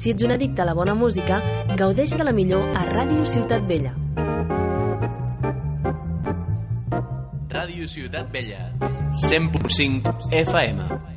Si ets un addicte a la bona música, gaudeix de la millor a Ràdio Ciutat Vella. Ràdio Ciutat Vella, 100.5 FM.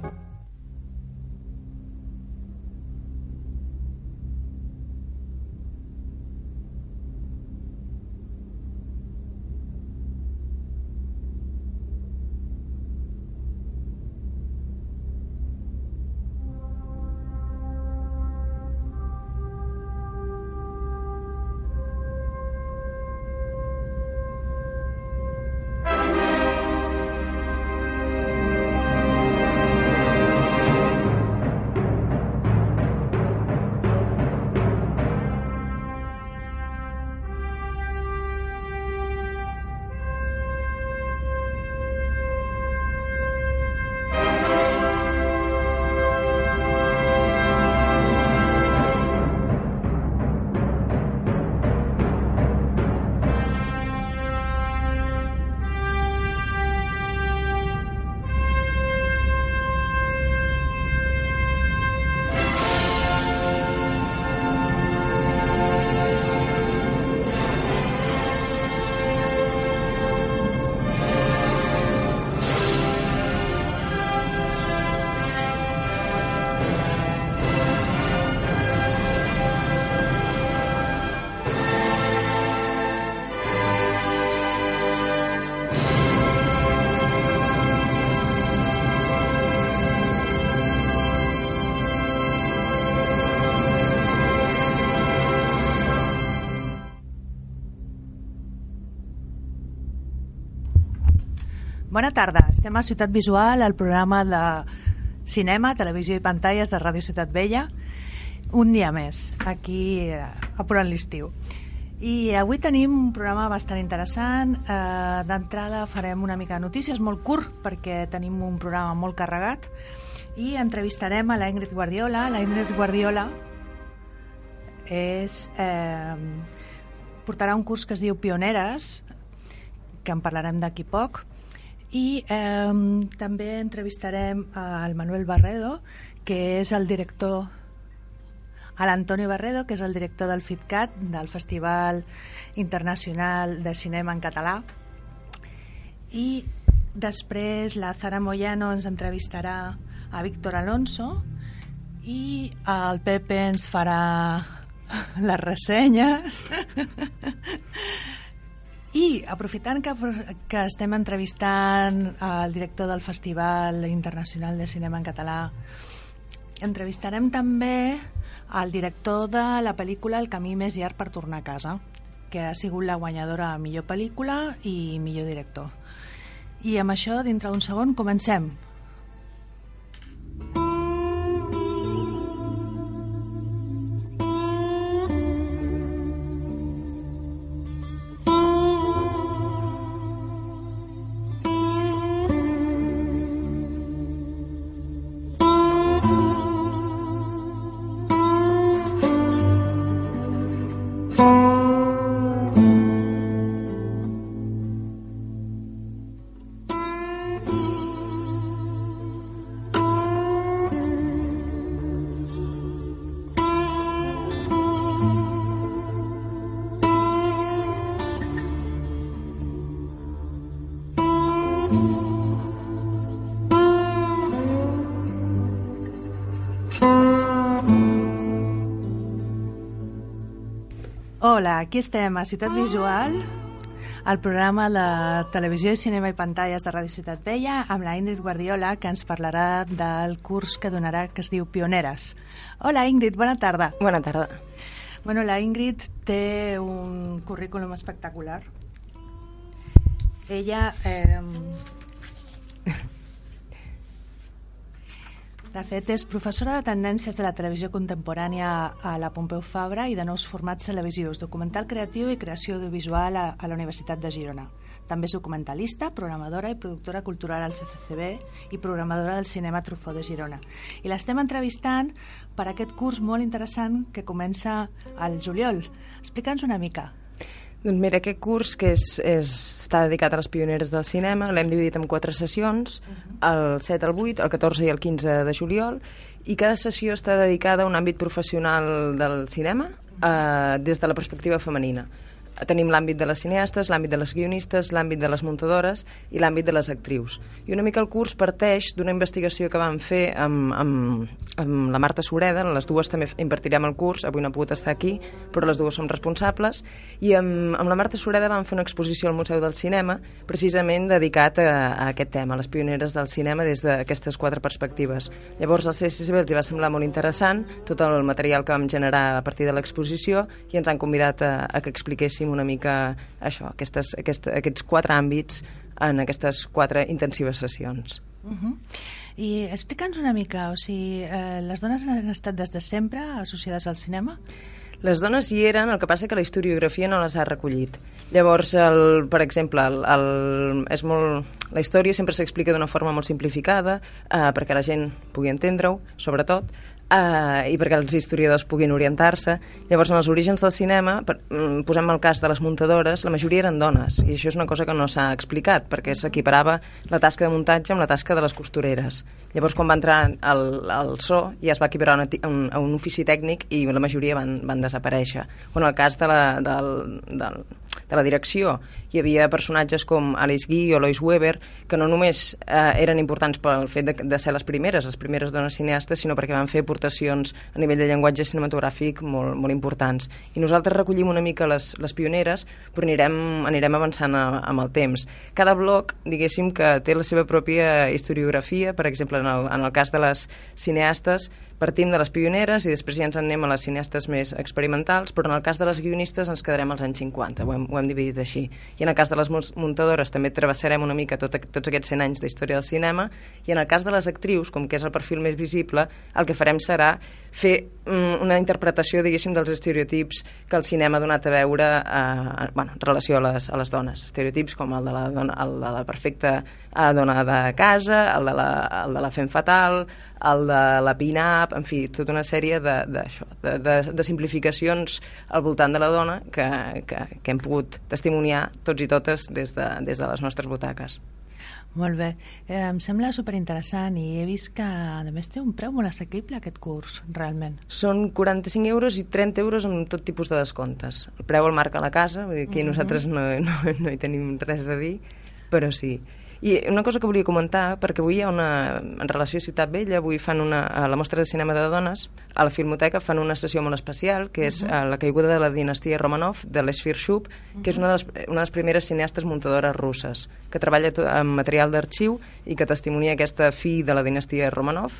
Bona tarda, estem a Ciutat Visual, el programa de cinema, televisió i pantalles de Ràdio Ciutat Vella. Un dia més, aquí eh, apurant l'estiu. I avui tenim un programa bastant interessant. Eh, D'entrada farem una mica de notícies, molt curt, perquè tenim un programa molt carregat. I entrevistarem a la Ingrid Guardiola. La Ingrid Guardiola és... Eh, portarà un curs que es diu Pioneres, que en parlarem d'aquí poc, i eh, també entrevistarem al Manuel Barredo, que és el director a l'Antonio Barredo, que és el director del FITCAT, del Festival Internacional de Cinema en Català. I després la Zara Moyano ens entrevistarà a Víctor Alonso i el Pepe ens farà les ressenyes i aprofitant que, que estem entrevistant el director del Festival Internacional de Cinema en Català, entrevistarem també el director de la pel·lícula El camí més llarg per tornar a casa, que ha sigut la guanyadora a millor pel·lícula i millor director. I amb això, dintre d'un segon, comencem. Hola, aquí estem a Ciutat Visual, el programa de televisió, cinema i pantalles de Ràdio Ciutat Vella, amb la Ingrid Guardiola, que ens parlarà del curs que donarà, que es diu Pioneres. Hola, Ingrid, bona tarda. Bona tarda. Bueno, la Ingrid té un currículum espectacular. Ella... Eh, De fet, és professora de tendències de la televisió contemporània a la Pompeu Fabra i de nous formats televisius, documental creatiu i creació audiovisual a, a la Universitat de Girona. També és documentalista, programadora i productora cultural al CCCB i programadora del cinema Trufó de Girona. I l'estem entrevistant per aquest curs molt interessant que comença al juliol. Explica'ns una mica. Doncs mira, aquest curs que és, és, està dedicat a les pioneres del cinema l'hem dividit en quatre sessions, el 7, el 8, el 14 i el 15 de juliol, i cada sessió està dedicada a un àmbit professional del cinema eh, des de la perspectiva femenina tenim l'àmbit de les cineastes, l'àmbit de les guionistes, l'àmbit de les muntadores i l'àmbit de les actrius. I una mica el curs parteix d'una investigació que vam fer amb, amb, amb la Marta Sureda, les dues també impartirem el curs, avui no ha pogut estar aquí, però les dues som responsables, i amb, amb la Marta Sureda vam fer una exposició al Museu del Cinema, precisament dedicat a, a aquest tema, a les pioneres del cinema des d'aquestes quatre perspectives. Llavors al CCCB els hi va semblar molt interessant tot el material que vam generar a partir de l'exposició i ens han convidat a, a que expliquéssim una mica això, aquestes, aquest, aquests quatre àmbits en aquestes quatre intensives sessions. Uh -huh. I explica'ns una mica, o sigui, eh, les dones han estat des de sempre associades al cinema? Les dones hi eren, el que passa que la historiografia no les ha recollit. Llavors, el, per exemple, el, el, és molt, la història sempre s'explica d'una forma molt simplificada eh, perquè la gent pugui entendre-ho, sobretot, eh, i perquè els historiadors puguin orientar-se. Llavors, en els orígens del cinema, per, mm, posem el cas de les muntadores, la majoria eren dones, i això és una cosa que no s'ha explicat, perquè s'equiparava la tasca de muntatge amb la tasca de les costureres. Llavors, quan va entrar el, el so, ja es va equiparar a un, un ofici tècnic i la majoria van, van desaparèixer. O en el cas de la, del, del, de la direcció, hi havia personatges com Alice Guy o Lois Weber, que no només eh, eren importants pel fet de, de ser les primeres, les primeres dones cineastes, sinó perquè van fer aportacions a nivell de llenguatge cinematogràfic molt, molt importants. I nosaltres recollim una mica les, les pioneres, però anirem, anirem avançant a, amb el temps. Cada bloc, diguéssim, que té la seva pròpia historiografia, per exemple, en el, en el cas de les cineastes, partim de les pioneres i després ja ens en anem a les cineastes més experimentals, però en el cas de les guionistes ens quedarem als anys 50, ho hem, ho hem dividit així. I en el cas de les muntadores també travessarem una mica tot, tots aquests 100 anys d'història del cinema, i en el cas de les actrius, com que és el perfil més visible, el que farem serà fer mm, una interpretació, diguéssim, dels estereotips que el cinema ha donat a veure eh, bueno, en relació a les, a les dones. Estereotips com el de la, dona, el de la perfecta eh, dona de casa, el de la, el de la fem fatal, el de la pin-up, en fi, tota una sèrie de, de, això, de, de, de simplificacions al voltant de la dona que, que, que hem pogut testimoniar tots i totes des de, des de les nostres butaques. Molt bé. Eh, em sembla superinteressant i he vist que, a més, té un preu molt assequible aquest curs, realment. Són 45 euros i 30 euros amb tot tipus de descomptes. El preu el marca la casa, vull dir, aquí uh -huh. nosaltres no, no, no hi tenim res a dir, però sí. I una cosa que volia comentar, perquè avui hi ha una, en relació a Ciutat Vella, avui fan una, a la mostra de cinema de dones, a la Filmoteca fan una sessió molt especial, que és uh -huh. la caiguda de la dinastia Romanov, de l'Esfir Shub, que és una de, les, una de les primeres cineastes muntadores russes, que treballa amb material d'arxiu i que testimonia aquesta fi de la dinastia Romanov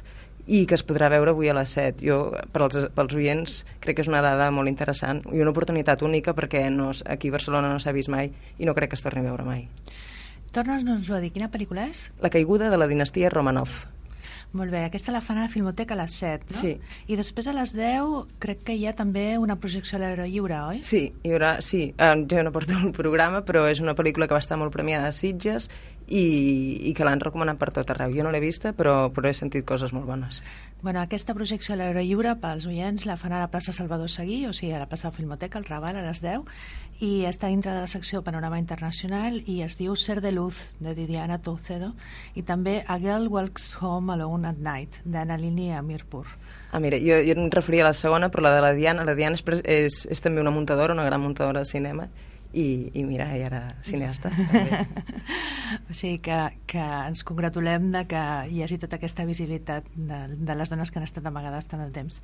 i que es podrà veure avui a les 7. Jo, per als, pels oients, crec que és una dada molt interessant i una oportunitat única perquè no, aquí a Barcelona no s'ha vist mai i no crec que es torni a veure mai. Torna'ns-ho a dir, quina pel·lícula és? La caiguda de la dinastia Romanov. Molt bé, aquesta la fan a la Filmoteca a les 7, no? Sí. I després a les 10 crec que hi ha també una projecció a l'aire lliure, oi? Sí, hi haurà, sí. Uh, jo no porto el programa, però és una pel·lícula que va estar molt premiada a Sitges i, i que l'han recomanat per tot arreu. Jo no l'he vista, però, però he sentit coses molt bones. Bueno, aquesta projecció a l'aire lliure pels oients la fan a la plaça Salvador Seguí, o sigui, a la plaça de Filmoteca, al Raval, a les 10, i està dintre de la secció Panorama Internacional i es diu Ser de Luz, de Didiana Toucedo, i també A Girl Walks Home Alone at Night, d'Anna Lini a Mirpur. Ah, mira, jo, jo em referia a la segona, però la de la Diana, la Diana és, és, és també una muntadora, una gran muntadora de cinema, i, i mira, ella era cineasta. o sigui que, que ens congratulem de que hi hagi tota aquesta visibilitat de, de les dones que han estat amagades tant el temps.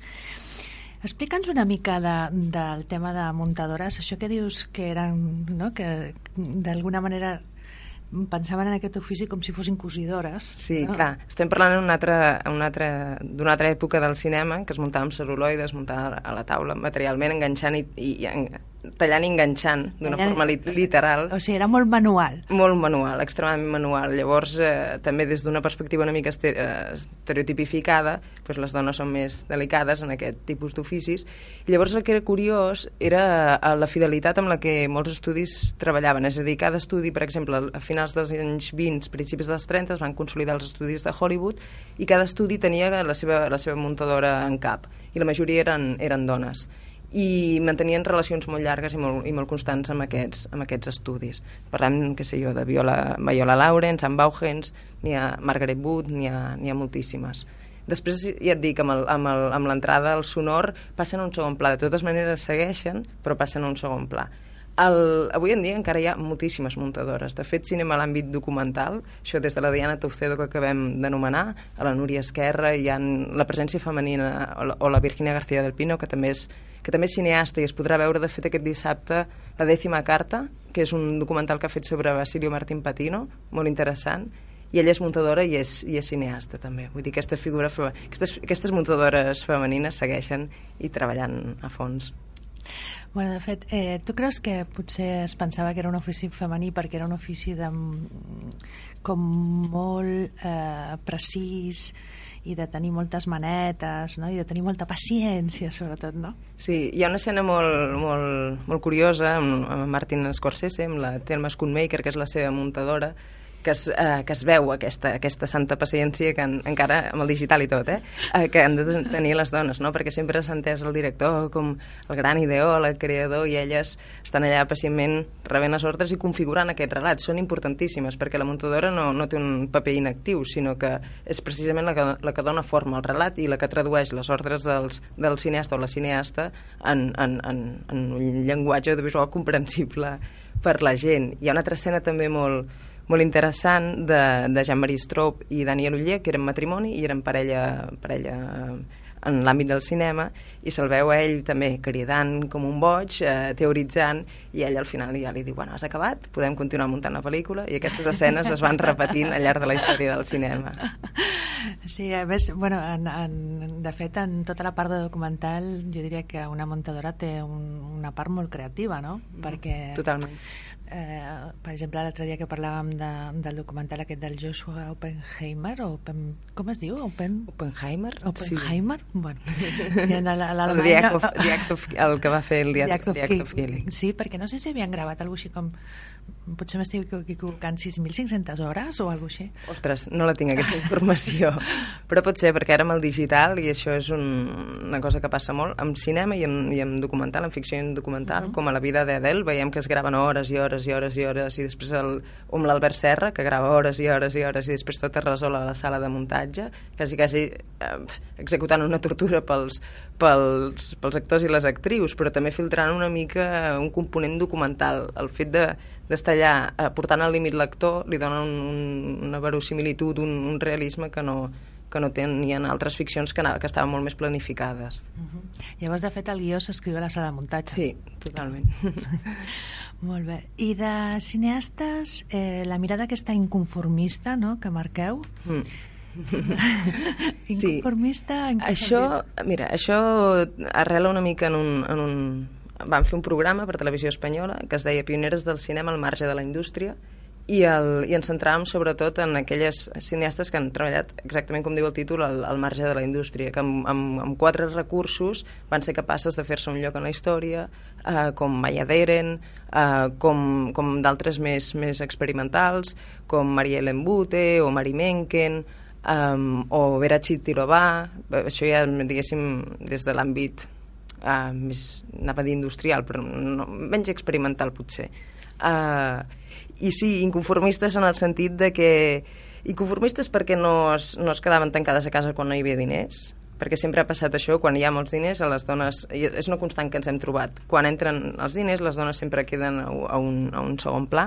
Explica'ns una mica de, del tema de muntadores, això que dius que eren, no? que d'alguna manera pensaven en aquest ofici com si fossin cosidores. Sí, no? clar. Estem parlant d'una altra, una altra, altra època del cinema, que es muntava amb celuloide, es muntava a la taula materialment, enganxant i, i, tallant i enganxant d'una Tallant- forma li literal. O sigui, era molt manual. Molt manual, extremadament manual. Llavors, eh, també des d'una perspectiva una mica este estereotipificada, doncs les dones són més delicades en aquest tipus d'oficis. I llavors el que era curiós era eh, la fidelitat amb la que molts estudis treballaven. És a dir, cada estudi, per exemple, a finals dels anys 20, principis dels 30, es van consolidar els estudis de Hollywood i cada estudi tenia la seva, la seva muntadora en cap. I la majoria eren, eren dones i mantenien relacions molt llargues i molt, i molt constants amb aquests, amb aquests estudis. Parlem, què sé jo, de Viola, Viola Lawrence, Anne Bauhens, n'hi ha Margaret Wood, n'hi ha, ha moltíssimes. Després, ja et dic, amb l'entrada al sonor passen a un segon pla. De totes maneres segueixen, però passen a un segon pla. El, avui en dia encara hi ha moltíssimes muntadores. De fet, cinema a l'àmbit documental, això des de la Diana Taucedo que acabem d'anomenar, a la Núria Esquerra, hi ha la presència femenina, o la, o la Virginia García del Pino, que també és que també és cineasta i es podrà veure, de fet, aquest dissabte la dècima carta, que és un documental que ha fet sobre Basilio Martín Patino, molt interessant, i ella és muntadora i és, i és cineasta també. Vull dir, aquesta figura, aquestes, aquestes muntadores femenines segueixen i treballant a fons. Bueno, de fet, eh, tu creus que potser es pensava que era un ofici femení perquè era un ofici de, mm, com molt eh, precís i de tenir moltes manetes no? i de tenir molta paciència, sobretot, no? Sí, hi ha una escena molt, molt, molt curiosa amb, amb Martin Scorsese, amb la Thelma Schoonmaker, que és la seva muntadora, que es, eh, que es veu aquesta, aquesta santa paciència que en, encara amb el digital i tot, eh, eh, que han de tenir les dones, no? perquè sempre s'ha entès el director com el gran ideòleg, el creador, i elles estan allà pacientment rebent les ordres i configurant aquests relats. Són importantíssimes, perquè la muntadora no, no té un paper inactiu, sinó que és precisament la que, la que dona forma al relat i la que tradueix les ordres dels, del cineasta o la cineasta en, en, en, en un llenguatge audiovisual comprensible per la gent. Hi ha una altra escena també molt, molt interessant de, de Jean-Marie Straub i Daniel Uller, que eren matrimoni i eren parella, parella en l'àmbit del cinema i se'l veu a ell també cridant com un boig, eh, teoritzant i ell al final ja li diu, bueno, has acabat? Podem continuar muntant la pel·lícula? I aquestes escenes es van repetint al llarg de la història del cinema. Sí, a més, bueno, en, en, de fet, en tota la part de documental jo diria que una muntadora té un, una part molt creativa, no? Perquè, Totalment. Eh, per exemple, l'altre dia que parlàvem de, del documental aquest del Joshua Oppenheimer, o Open, com es diu? Open, Oppenheimer? Oppenheimer? Bueno, sí, en El, l'alemany... The Act of, The Act of, el que va fer el The The Act, of The Act of Killing. Sí, perquè no sé si havien gravat alguna així com potser m'estic equivocant 6.500 hores o alguna així. Ostres, no la tinc aquesta informació. Però pot ser, perquè ara amb el digital, i això és un, una cosa que passa molt, amb cinema i amb, i amb documental, en ficció i en documental, uh -huh. com a la vida d'Adele, veiem que es graven hores i hores i hores i hores, i després el, amb l'Albert Serra, que grava hores i hores i hores, i després tot es resol a la sala de muntatge, quasi, quasi eh, executant una tortura pels, pels, pels actors i les actrius, però també filtrant una mica un component documental. El fet de d'estar allà eh, portant al límit l'actor li dona un, un, una verosimilitud, un, un realisme que no, que no tenien altres ficcions que, anava, que estaven molt més planificades. Uh -huh. Llavors, de fet, el guió s'escriu a la sala de muntatge. Sí, totalment. Molt bé. I de cineastes, eh, la mirada aquesta inconformista no?, que marqueu, Mm. inconformista en què Això, mira, això arrela una mica en un, en un... Vam fer un programa per televisió espanyola que es deia Pioneres del cinema al marge de la indústria i, el, i ens centràvem sobretot en aquelles cineastes que han treballat exactament com diu el títol al, al marge de la indústria que amb, amb, amb quatre recursos van ser capaces de fer-se un lloc en la història eh, com Maya Deren eh, com, com d'altres més, més experimentals com Maria Ellen Bute o Mari Menken um, o Vera Chitirovà això ja diguéssim des de l'àmbit uh, més, anava a dir industrial però no, menys experimental potser. Uh, i sí, inconformistes en el sentit de que inconformistes perquè no es, no es quedaven tancades a casa quan no hi havia diners perquè sempre ha passat això, quan hi ha molts diners a les dones, és una constant que ens hem trobat. Quan entren els diners les dones sempre queden a, un, a un segon pla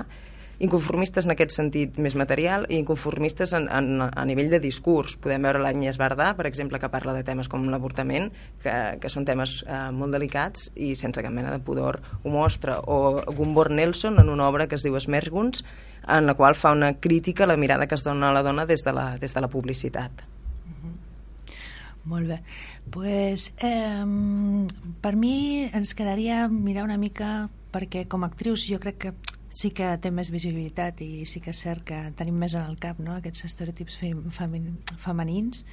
inconformistes en aquest sentit més material i inconformistes en, en, a nivell de discurs. Podem veure l'Agnès Bardà, per exemple, que parla de temes com l'avortament, que, que són temes eh, molt delicats i sense cap mena de pudor ho mostra. O Gumbor Nelson en una obra que es diu Esmerguns, en la qual fa una crítica a la mirada que es dona a la dona des de la, des de la publicitat. Molt bé. Pues, eh, per mi ens quedaria mirar una mica perquè com a actrius jo crec que sí que té més visibilitat i sí que és cert que tenim més en el cap no? aquests estereotips femenins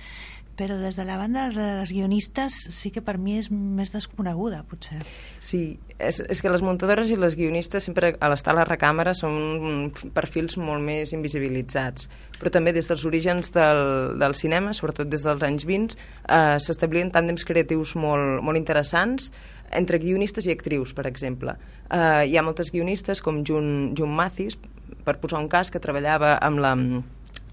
però des de la banda de les guionistes sí que per mi és més desconeguda, potser. Sí, és, és que les muntadores i les guionistes sempre a l'estar a la recàmera són perfils molt més invisibilitzats, però també des dels orígens del, del cinema, sobretot des dels anys 20, eh, s'establien tàndems creatius molt, molt interessants entre guionistes i actrius, per exemple. Eh, hi ha moltes guionistes com Jun, Jun Mathis, per posar un cas, que treballava amb la,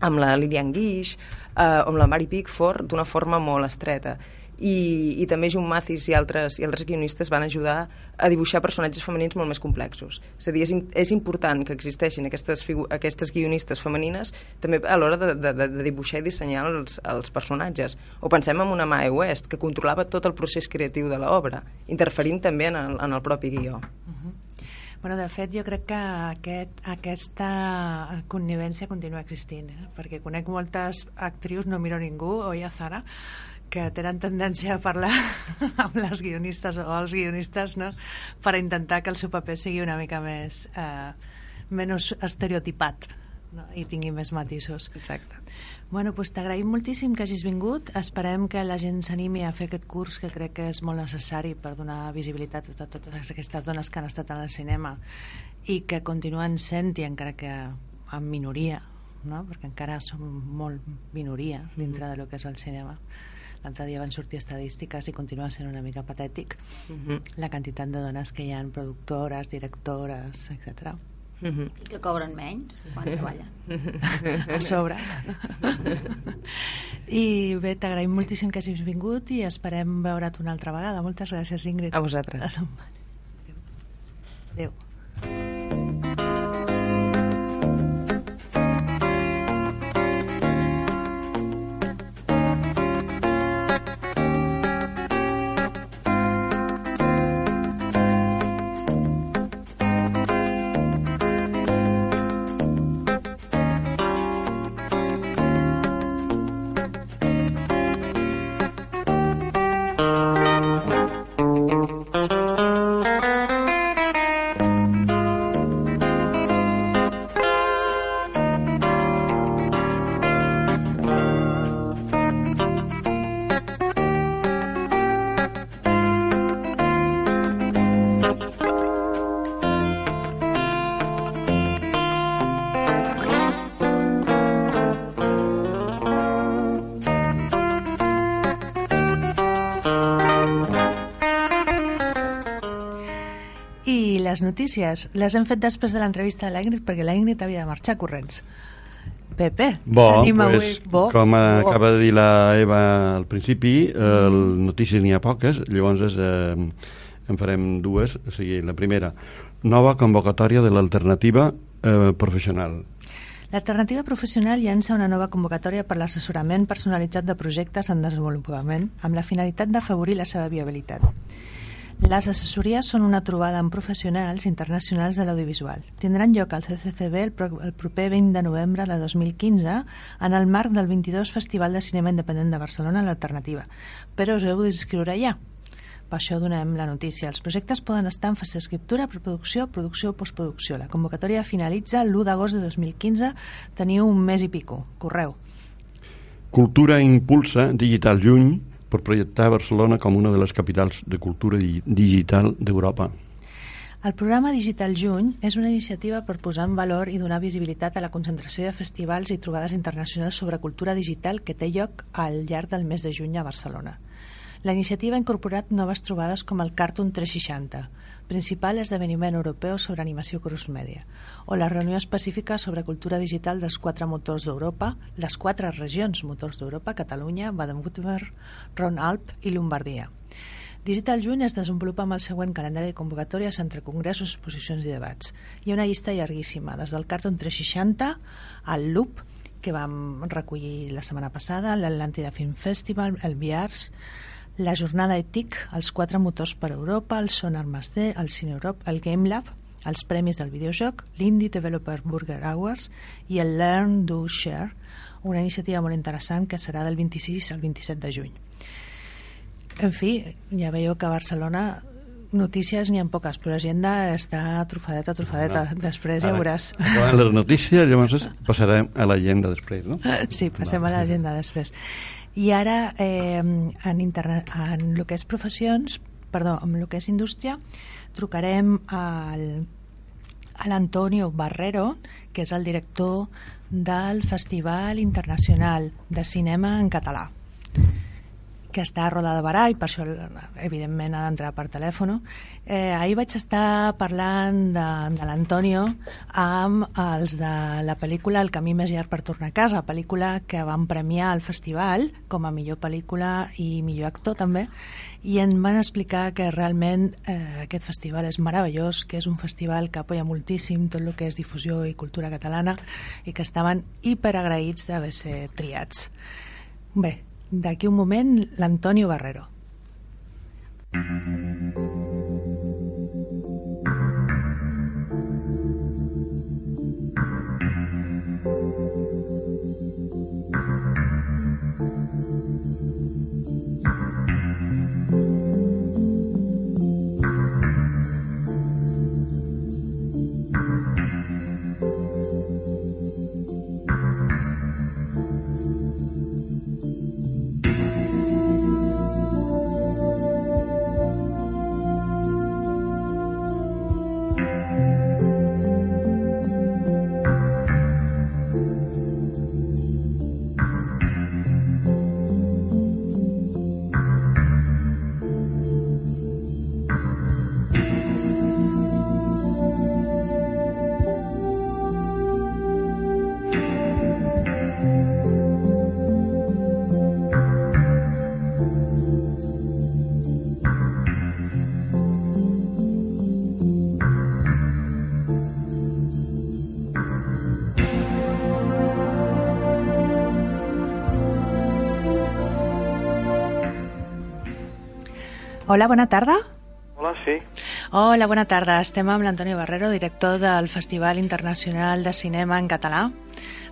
amb la Lilian Guix, eh, amb la Mary Pickford, d'una forma molt estreta. I, i també Jun Mathis i altres, i altres guionistes van ajudar a dibuixar personatges femenins molt més complexos. És a dir, és, és important que existeixin aquestes, aquestes guionistes femenines també a l'hora de, de, de dibuixar i dissenyar els, els personatges. O pensem en una Mae West, que controlava tot el procés creatiu de l'obra, interferint també en el, en el propi guió. Uh -huh. Bueno, de fet, jo crec que aquest, aquesta connivència continua existint, eh? perquè conec moltes actrius, no miro ningú, oi a Zara, que tenen tendència a parlar amb les guionistes o els guionistes no? per intentar que el seu paper sigui una mica més eh, menys estereotipat no? i tingui més matisos. Exacte. Bueno, doncs t'agraïm moltíssim que hagis vingut. Esperem que la gent s'animi a fer aquest curs que crec que és molt necessari per donar visibilitat a totes aquestes dones que han estat el cinema i que continuen sent i encara que en minoria, no? perquè encara som molt minoria dintre de lo que és el cinema. L'altre dia van sortir estadístiques i continua sent una mica patètic mm -hmm. la quantitat de dones que hi ha productores, directores, etc. Mm -hmm. I que cobren menys quan treballen. A sobre. I bé, t'agraïm moltíssim que hagis vingut i esperem veure't una altra vegada. Moltes gràcies, Ingrid. A vosaltres. Adéu. Adéu. Les notícies les hem fet després de l'entrevista de l'Ingrid perquè l'Ingrid havia de marxar corrents. Pepe, bo, tenim pues, avui... Bo, com bo. acaba de dir la Eva al principi, eh, notícies n'hi ha poques, llavors eh, en farem dues. O sigui, la primera, nova convocatòria de l'alternativa eh, professional. L'alternativa professional llança una nova convocatòria per l'assessorament personalitzat de projectes en desenvolupament amb la finalitat d'afavorir la seva viabilitat. Les assessories són una trobada amb professionals internacionals de l'audiovisual. Tindran lloc al CCCB el, pro el proper 20 de novembre de 2015 en el marc del 22 Festival de Cinema Independent de Barcelona l'Alternativa, però us heu d'inscriure ja. Per això donem la notícia. Els projectes poden estar en fase d'escriptura, preproducció, producció o postproducció. La convocatòria finalitza l'1 d'agost de 2015. Teniu un mes i pico. Correu. Cultura impulsa Digital Juny per projectar Barcelona com una de les capitals de cultura di digital d'Europa. El programa Digital Juny és una iniciativa per posar en valor i donar visibilitat a la concentració de festivals i trobades internacionals sobre cultura digital que té lloc al llarg del mes de juny a Barcelona. La iniciativa ha incorporat noves trobades com el Cartoon 360, principal esdeveniment europeu sobre animació cross-media, o la reunió específica sobre cultura digital dels quatre motors d'Europa, les quatre regions motors d'Europa, Catalunya, Baden-Württemberg, Rhône-Alp i Lombardia. Digital Juny es desenvolupa amb el següent calendari de convocatòries entre congressos, exposicions i debats. Hi ha una llista llarguíssima, des del Cartoon 360 al Loop, que vam recollir la setmana passada, l'Atlàntida Film Festival, el VIARS, la jornada ETIC, els quatre motors per Europa, el Sonar Más D, el Cine Europe, el Game Lab, els premis del videojoc, l'Indie Developer Burger Hours i el Learn, Do, Share, una iniciativa molt interessant que serà del 26 al 27 de juny. En fi, ja veieu que a Barcelona notícies n'hi ha poques, però l'agenda està trufadeta, trufadeta. No. Després ja veuràs. Les notícies, llavors passarem a l'agenda després, no? Sí, passem Va. a l'agenda després. I ara, eh, en, interna en el que és professions, perdó, en el que és indústria, trucarem al, a l'Antonio Barrero, que és el director del Festival Internacional de Cinema en Català que està a Roda de Barà i per això evidentment ha d'entrar per telèfon eh, ahir vaig estar parlant de, de l'Antonio amb els de la pel·lícula El camí més llarg per tornar a casa pel·lícula que van premiar al festival com a millor pel·lícula i millor actor també i en van explicar que realment eh, aquest festival és meravellós que és un festival que apoya moltíssim tot el que és difusió i cultura catalana i que estaven hiperagraïts d'haver ser triats. Bé, d'aquí un moment l'Antonio Barrero Hola, bona tarda. Hola, sí. Hola, bona tarda. Estem amb l'Antonio Barrero, director del Festival Internacional de Cinema en Català.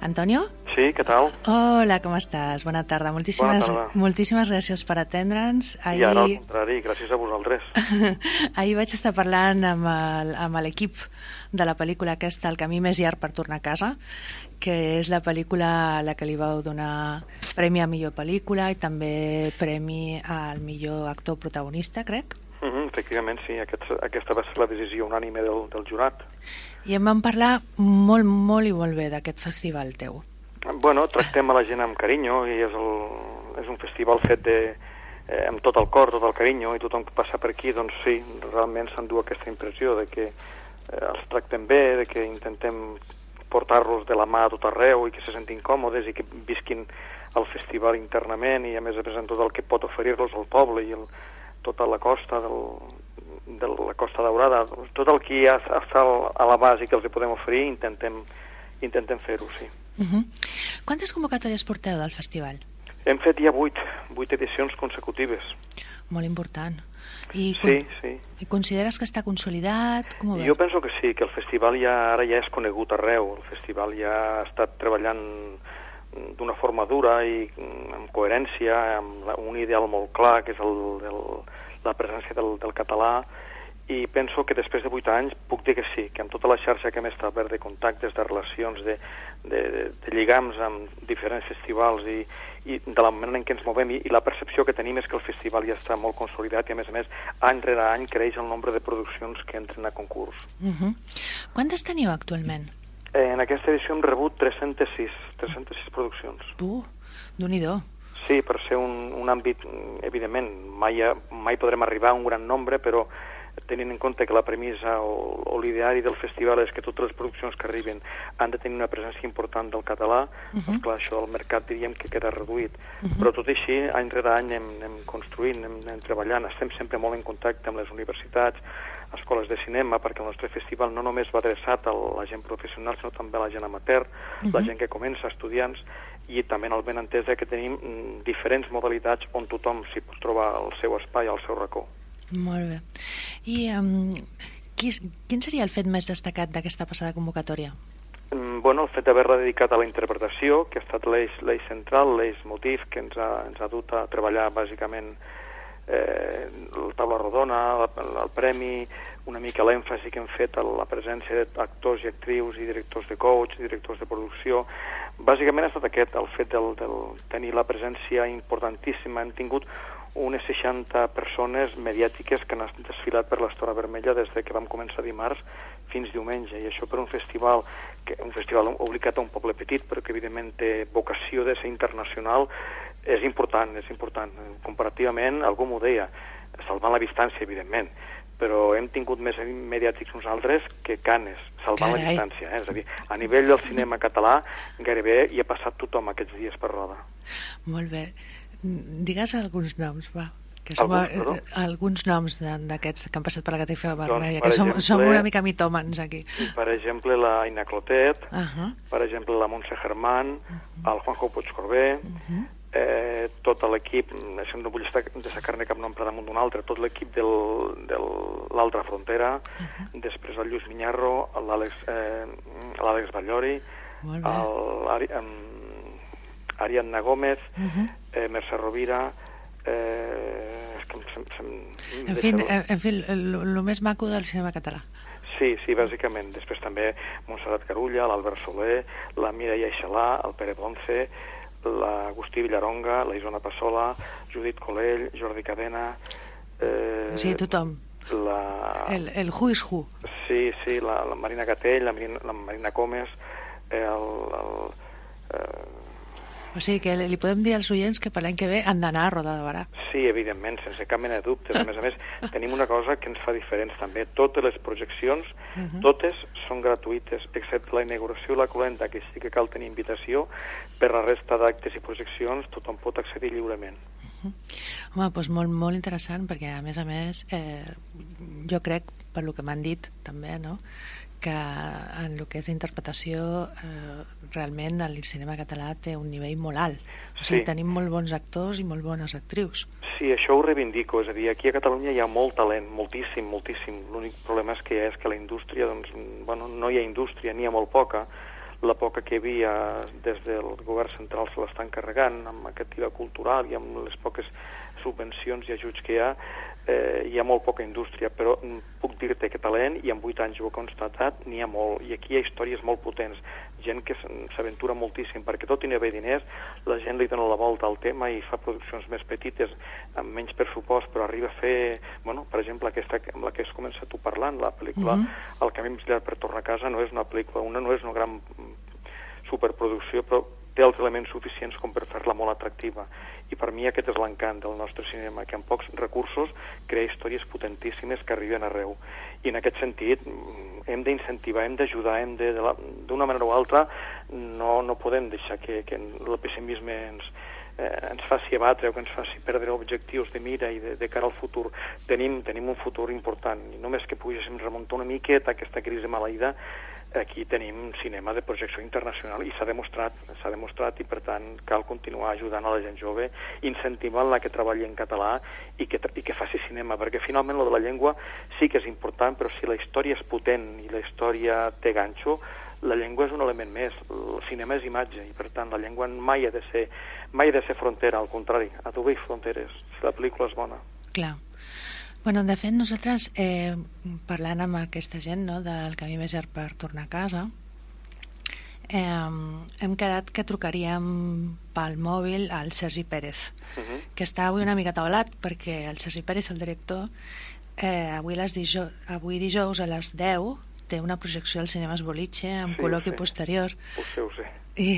Antonio? Sí, què tal? Hola, com estàs? Bona tarda. Moltíssimes, Bona tarda. moltíssimes gràcies per atendre'ns. I ara al contrari, gràcies a vosaltres. Ahir vaig estar parlant amb l'equip de la pel·lícula aquesta, El camí més llarg per tornar a casa, que és la pel·lícula a la que li vau donar premi a millor pel·lícula i també premi al millor actor protagonista, crec. Uh -huh, efectivament, sí, aquest, aquesta va ser la decisió unànime del, del jurat. I em van parlar molt, molt i molt bé d'aquest festival teu. Bueno, tractem a la gent amb carinyo i és, el, és un festival fet de, eh, amb tot el cor, tot el carinyo i tothom que passa per aquí, doncs sí, realment s'endú aquesta impressió de que eh, els tractem bé, de que intentem portar-los de la mà a tot arreu i que se sentin còmodes i que visquin el festival internament i a més a més en tot el que pot oferir-los al poble i el, tota la costa del, de la Costa Daurada, doncs tot el que està al- a la base que els hi podem oferir intentem, intentem fer-ho, sí. Uh -huh. Quantes convocatòries porteu del festival? Hem fet ja vuit, vuit edicions consecutives. Molt important. I, Sí, sí. I consideres que està consolidat? Com ho Jo veus? penso que sí, que el festival ja ara ja és conegut arreu. El festival ja ha estat treballant d'una forma dura i mm, amb coherència, amb un ideal molt clar, que és el, el, la presència del, del català, i penso que després de vuit anys puc dir que sí, que amb tota la xarxa que hem establert de contactes, de relacions, de, de, de, de lligams amb diferents festivals i, i de la manera en què ens movem i, i la percepció que tenim és que el festival ja està molt consolidat i a més a més any rere any creix el nombre de produccions que entren a concurs. Uh -huh. Quantes teniu actualment? Eh, en aquesta edició hem rebut 306, 306 produccions. Uh, déu nhi Sí, per ser un, un àmbit, evidentment, mai, mai podrem arribar a un gran nombre, però tenint en compte que la premissa o, o l'ideari del festival és que totes les produccions que arriben han de tenir una presència important del català, uh -huh. doncs clar, això del mercat diríem que queda reduït. Uh -huh. Però tot i així, any rere any anem, anem construint, anem, anem treballant, estem sempre molt en contacte amb les universitats, escoles de cinema, perquè el nostre festival no només va adreçat a la gent professional, sinó també a la gent amateur, uh -huh. la gent que comença, estudiants, i també en el ben entès que tenim mm, diferents modalitats on tothom s'hi pot trobar el seu espai, el seu racó. Molt bé. I um, qui, quin seria el fet més destacat d'aquesta passada convocatòria? Mm, Bueno, el fet d'haver-la dedicat a la interpretació, que ha estat l'eix central, l'eix motiu que ens ha, ens ha dut a treballar bàsicament eh, la taula rodona, la, el premi, una mica l'èmfasi que hem fet a la presència d'actors i actrius i directors de coach, directors de producció. Bàsicament ha estat aquest, el fet del, del tenir la presència importantíssima. Hem tingut unes 60 persones mediàtiques que han desfilat per l'Estora Vermella des de que vam començar dimarts fins diumenge, i això per un festival, que, un festival obligat a un poble petit, però que evidentment té vocació de ser internacional, és important, és important. Comparativament, algú m'ho deia, salvant la distància, evidentment, però hem tingut més mediàtics nosaltres que Canes, salvant Carai. la distància. Eh? És a dir, a nivell del cinema català, gairebé hi ha passat tothom aquests dies per roda. Molt bé. Digues alguns noms, va que som alguns, eh, alguns noms d'aquests que han passat per la catifa vermella, doncs, que som, exemple, som una mica mitòmens aquí. Per exemple, la Aina Clotet, uh -huh. per exemple, la Montse Germán, uh -huh. el Juanjo Puigcorbé, uh -huh. Eh, tot l'equip, no vull estar de sacar-ne cap nom per damunt d'un altre, tot l'equip de l'altra frontera, uh -huh. després el Lluís Minyarro, l'Àlex eh, Ballori, l'Ariadna Gómez, uh -huh. eh, Mercè Rovira, eh, és que sem, sem, en, fi, en fi, el més maco del cinema català. Sí, sí, bàsicament. Després també Montserrat Carulla, l'Albert Soler, la Mireia Eixalà, el Pere Ponce, l'Agustí Villaronga, la Isona Passola, Judit Colell, Jordi Cadena... Eh, sí, tothom. La... El, el who is who. Sí, sí, la, la Marina Gatell, la Marina, la Marina Comes, eh, el, el, eh, o sigui que li podem dir als oients que per l'any que ve han d'anar a Roda de Barà. Sí, evidentment, sense cap mena de dubtes. A més a més, tenim una cosa que ens fa diferents també. Totes les projeccions, uh -huh. totes són gratuïtes, excepte la inauguració i la colenta, que sí que cal tenir invitació. Per la resta d'actes i projeccions tothom pot accedir lliurement. Uh -huh. Home, doncs molt, molt interessant, perquè a més a més eh, jo crec, per lo que m'han dit també, no? Que en el que és interpretació eh, realment el cinema català té un nivell molt alt. O sigui, sí. tenim molt bons actors i molt bones actrius. Sí, això ho reivindico, és a dir, aquí a Catalunya hi ha molt talent, moltíssim, moltíssim. L'únic problema és que és que la indústria, doncs, bueno, no hi ha indústria, n'hi ha molt poca. La poca que hi havia des del govern central se l'estan carregant amb aquest tira cultural i amb les poques subvencions i ajuts que hi ha, eh, hi ha molt poca indústria, però puc dir-te que talent, i en 8 anys ho he constatat, n'hi ha molt, i aquí hi ha històries molt potents, gent que s'aventura moltíssim, perquè tot i no haver diners, la gent li dona la volta al tema i fa produccions més petites, amb menys pressupost, però arriba a fer, bueno, per exemple, aquesta amb la que has començat tu parlant, la pel·lícula mm -hmm. El camí més llarg per tornar a casa, no és una pel·lícula, una no és una gran superproducció, però té els elements suficients com per fer-la molt atractiva i per mi aquest és l'encant del nostre cinema, que amb pocs recursos crea històries potentíssimes que arriben arreu. I en aquest sentit mm, hem d'incentivar, hem d'ajudar, hem de, d'una manera o altra, no, no podem deixar que, que el pessimisme ens, eh, ens faci abatre o que ens faci perdre objectius de mira i de, de cara al futur. Tenim, tenim un futur important i només que poguéssim remuntar una miqueta aquesta crisi maleïda aquí tenim cinema de projecció internacional i s'ha demostrat, s'ha demostrat i per tant cal continuar ajudant a la gent jove, incentivant-la que treballi en català i que, i que faci cinema, perquè finalment lo de la llengua sí que és important, però si la història és potent i la història té ganxo, la llengua és un element més, el cinema és imatge i per tant la llengua mai ha de ser, mai ha de ser frontera, al contrari, ha d'obrir fronteres si la pel·lícula és bona. Clar. Bueno, de fet, nosaltres, eh, parlant amb aquesta gent no, del camí més llarg per tornar a casa, eh, hem quedat que trucaríem pel mòbil al Sergi Pérez, uh -huh. que està avui una mica taulat, perquè el Sergi Pérez, el director, eh, avui, les dijous, avui dijous a les 10 té una projecció al Cinema Boliche amb sí, col·loqui posterior. Ho sé, ho sé. I,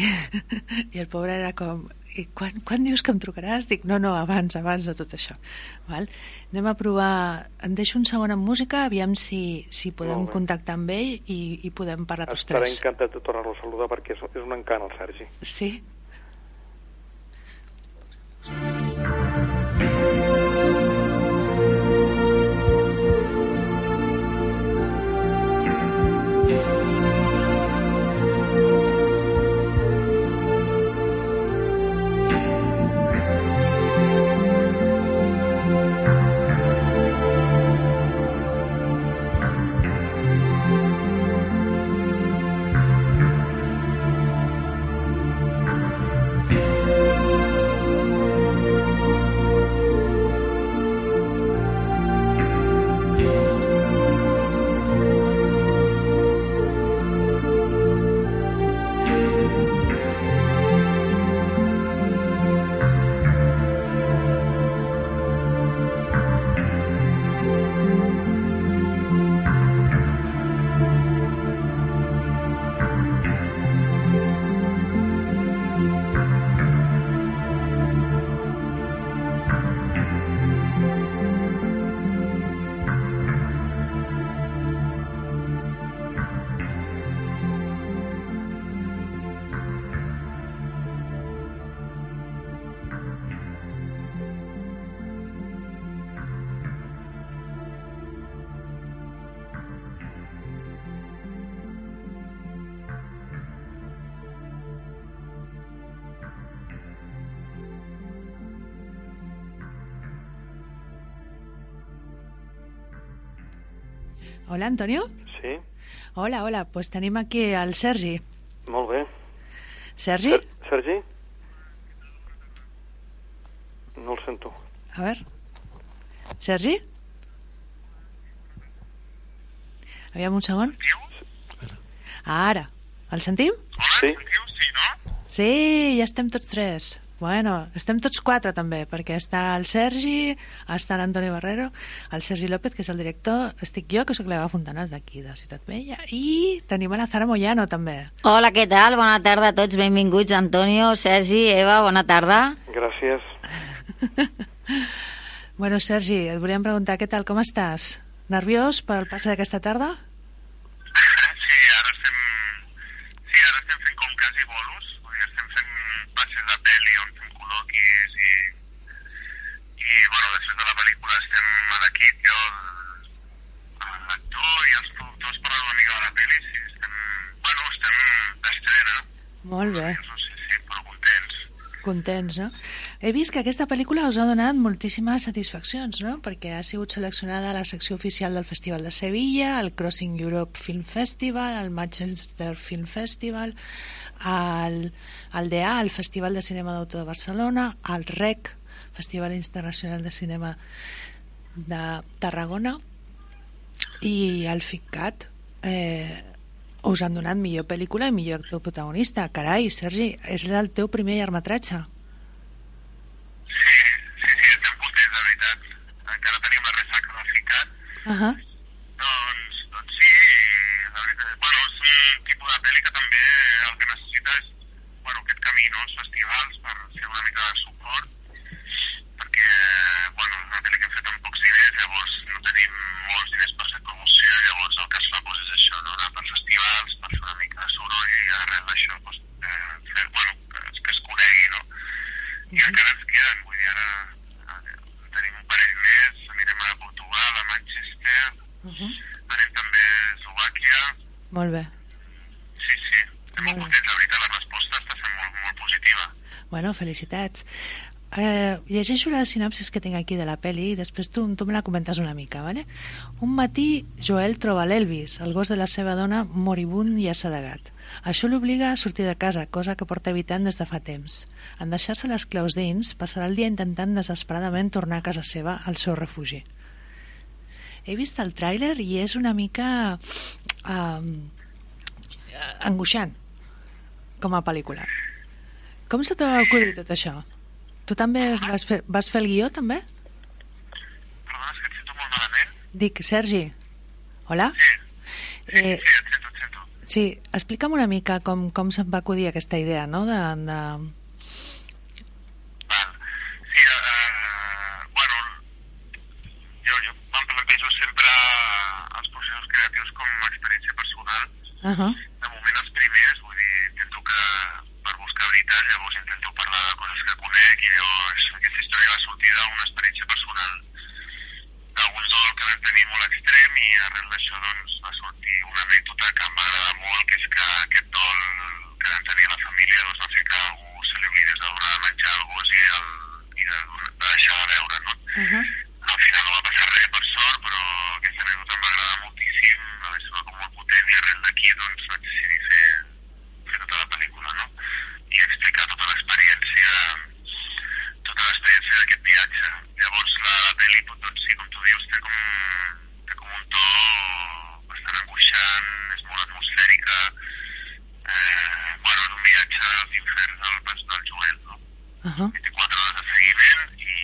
I el pobre era com i quan, quan dius que em trucaràs? Dic, no, no, abans, abans de tot això. Val? Anem a provar... Em deixo un segon en música, aviam si, si podem contactar amb ell i, i podem parlar tots tres. Estaré encantat de tornar-lo a saludar perquè és, és un encant, el Sergi. Sí? Hola, Antonio? Sí, Hola, hola, pues tenim aquí el Sergi. molt bé. Sergi? Ser Sergi? No el sento. A veure. Sergi? Aviam un segon. Ara. El sentim? Sí? Sí, ja estem tots tres. Bueno, estem tots quatre també, perquè està el Sergi, està l'Antoni Barrero, el Sergi López, que és el director, estic jo, que sóc l'Eva Fontanàs d'aquí, de Ciutat Vella, i tenim a la Zara Moyano també. Hola, què tal? Bona tarda a tots, benvinguts, Antonio, Sergi, Eva, bona tarda. Gràcies. Bueno, Sergi, et volíem preguntar què tal, com estàs? Nerviós pel passe d'aquesta tarda? Sí, ara estem, sí, ara estem fent com quasi bolos, vull dir, estem fent passes de pel·li on fem col·loquis i, després de la pel·lícula estem a l'equip, jo, l'actor i els productors parlant una mica de la pel·li, sí, estem, bueno, estem d'estrena, Molt bé, no sé si, però contents. contents, no? He vist que aquesta pel·lícula us ha donat moltíssimes satisfaccions, no? Perquè ha sigut seleccionada a la secció oficial del Festival de Sevilla, al Crossing Europe Film Festival, al Manchester Film Festival, al, al DA, al Festival de Cinema d'Autor de Barcelona, al REC, Festival Internacional de Cinema de Tarragona, i al FICAT eh, us han donat millor pel·lícula i millor actor protagonista. Carai, Sergi, és el teu primer llargmetratge. Sí, sí, sí, estem contents, de veritat. Encara tenim la ressaca del ficat, Uh -huh. Doncs, doncs sí, la veritat, bueno, és un tipus de pel·li que també el que necessita és bueno, aquest camí, no? els festivals, per fer una mica de suport, perquè bueno, és una pel·li que hem fet amb pocs diners, llavors no tenim molts diners per fer promoció, llavors el que es fa doncs, és això, no? anar per festivals, per fer una mica de soroll i arrel d'això doncs, eh, fer, bueno, que, es- que es conegui, no? I encara ens queden, vull dir, ara eh, tenim un parell més, anirem a Portugal, a Manchester, Uh -huh. anem també a Eslovàquia. Molt bé. Sí, sí, estem molt contents, la veritat, la resposta està sent molt, molt positiva. Bueno, felicitats. Eh, llegeixo la sinopsis que tinc aquí de la peli i després tu, tu me la comentes una mica, vale? Un matí, Joel troba l'Elvis, el gos de la seva dona, moribund i assedegat. Això l'obliga a sortir de casa, cosa que porta evitant des de fa temps. En deixar-se les claus dins, passarà el dia intentant desesperadament tornar a casa seva, al seu refugi. He vist el tràiler i és una mica um, angoixant com a pel·lícula. Com se t'ha acudit tot això? Tu també vas fer, vas fer el guió, també? Perdona, és que et sento molt malament. Dic, Sergi, hola? Sí, sí, Eh, sí, et sento, et sento. Sí, explica'm una mica com, com se'n va acudir aquesta idea, no?, de... de... Sí, eh, bueno, jo, jo em plantejo sempre els processos creatius com a experiència personal. Uh -huh. De moment els primers, vull dir, intento que per buscar veritat, llavors intento parlar de coses que conec i llavors aquesta història va sortir d'una experiència personal vam tenir molt extrem i arrel d'això doncs va sortir una anècdota que em va agradar molt, que és que aquest dol que vam tenir a la família doncs, va fer que algú se li oblidés a l'hora de menjar el gos i, el, i de, de deixar de veure, no? Uh -huh. Al final no va passar res, per sort, però aquesta anècdota em va agradar moltíssim, va ser com molt potent i arrel d'aquí doncs vaig decidir fer, fer tota la pel·lícula, no? I explicar tota l'experiència tota l'experiència d'aquest viatge. Llavors la pel·li, doncs sí, com tu dius, té com, té com un to bastant angoixant, és molt atmosfèrica, eh, bueno, és un viatge als inferns del personal Joel, no? Uh -huh. 24 hores de seguiment i,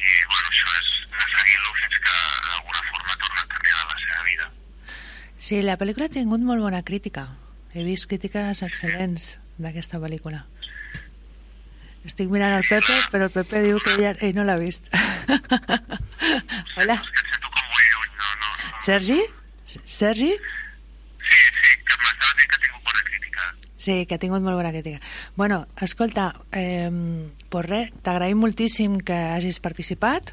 i bueno, això és anar seguint-lo fins que d'alguna forma torna a carrilar la seva vida. Sí, la pel·lícula ha tingut molt bona crítica. He vist crítiques excel·lents d'aquesta pel·lícula. Estic mirant el Pepe, però el Pepe diu que ell, ell no l'ha vist. Hola. Sergi? Sergi? Sí, sí, que m'estava dient que ha tingut bona crítica. Sí, que ha tingut molt bona crítica. Bueno, escolta, eh, pues res, t'agraïm moltíssim que hagis participat,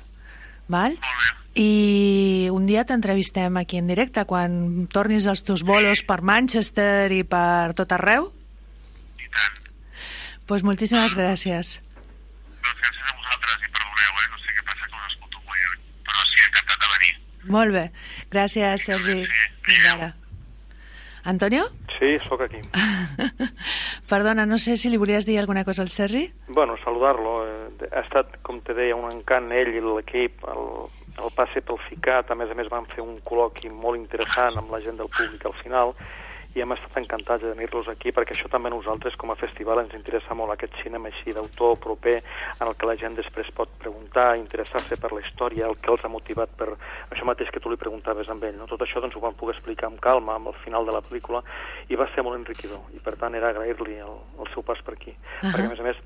val? Molt bé. I un dia t'entrevistem aquí en directe quan tornis als teus bolos per Manchester i per tot arreu. I tant. Pues moltíssimes gràcies. Doncs gràcies a vosaltres i perdoneu, eh? No sé què passa que us escolto molt lluny. Però sí, encantat de venir. Molt bé. Gràcies, Sergi. Fins ara. Antonio? Sí, sóc aquí. Perdona, no sé si li volies dir alguna cosa al Sergi? Bueno, saludar-lo. Eh, Ha estat, com te deia, un encant ell i l'equip, el, el passe pel FICAT, a més a més van fer un col·loqui molt interessant amb la gent del públic al final, i hem estat encantats de tenir-los aquí perquè això també a nosaltres com a festival ens interessa molt aquest cinema així d'autor proper en el que la gent després pot preguntar, interessar-se per la història, el que els ha motivat per això mateix que tu li preguntaves amb ell. No? Tot això doncs, ho vam poder explicar amb calma amb el final de la pel·lícula i va ser molt enriquidor i per tant era agrair-li el, el seu pas per aquí. Uh -huh. Perquè a més a més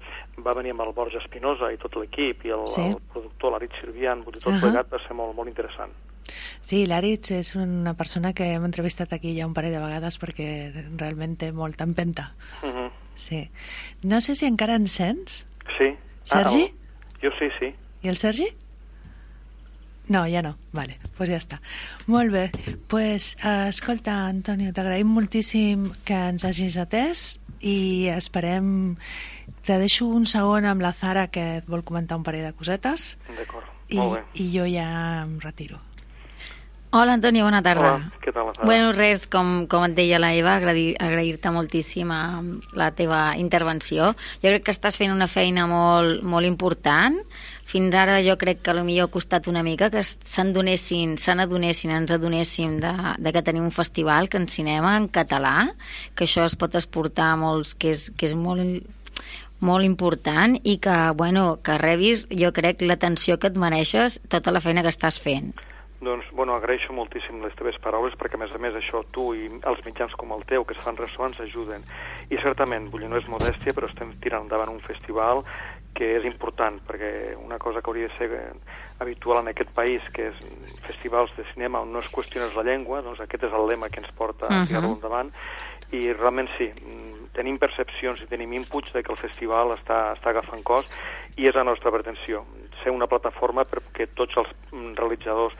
va venir amb el Borja Espinosa i tot l'equip i el, Sí. el productor, l'Arit Sirvian, vull dir, tot Uh -huh. plegat va ser molt, molt interessant. Sí, l'Aritz és una persona que hem entrevistat aquí ja un parell de vegades perquè realment té molta empenta. Uh -huh. Sí. No sé si encara ens sents. Sí. Sergi? Ah, el- jo sí, sí. I el Sergi? No, ja no. Vale, doncs pues ja està. Molt bé. pues, eh, escolta, Antonio, t'agraïm moltíssim que ens hagis atès i esperem... Te deixo un segon amb la Zara que et vol comentar un parell de cosetes D'acord. i, Molt bé. i jo ja em retiro. Hola, Antonio, bona tarda. Hola, què tal, Sara? Bueno, res, com, com et deia la Eva, agrair- agrair-te moltíssim eh, la teva intervenció. Jo crec que estàs fent una feina molt, molt important. Fins ara jo crec que a lo millor ha costat una mica que se'n donessin, se n'adonessin, ens adonéssim de, de que tenim un festival que en cinema en català, que això es pot exportar a molts, que és, que és molt molt important i que, bueno, que rebis, jo crec, l'atenció que et mereixes, tota la feina que estàs fent. Doncs, bueno, agraeixo moltíssim les teves paraules perquè, a més a més, això, tu i els mitjans com el teu, que es fan ressò, ens ajuden. I certament, vull dir, no és modèstia, però estem tirant endavant un festival que és important, perquè una cosa que hauria de ser eh, habitual en aquest país, que és festivals de cinema on no es qüestiones la llengua, doncs aquest és el lema que ens porta a Mhm. tirar-lo endavant, i realment sí, mm, tenim percepcions i tenim inputs de que el festival està, està agafant cos i és la nostra pretensió, ser una plataforma perquè tots els mm, realitzadors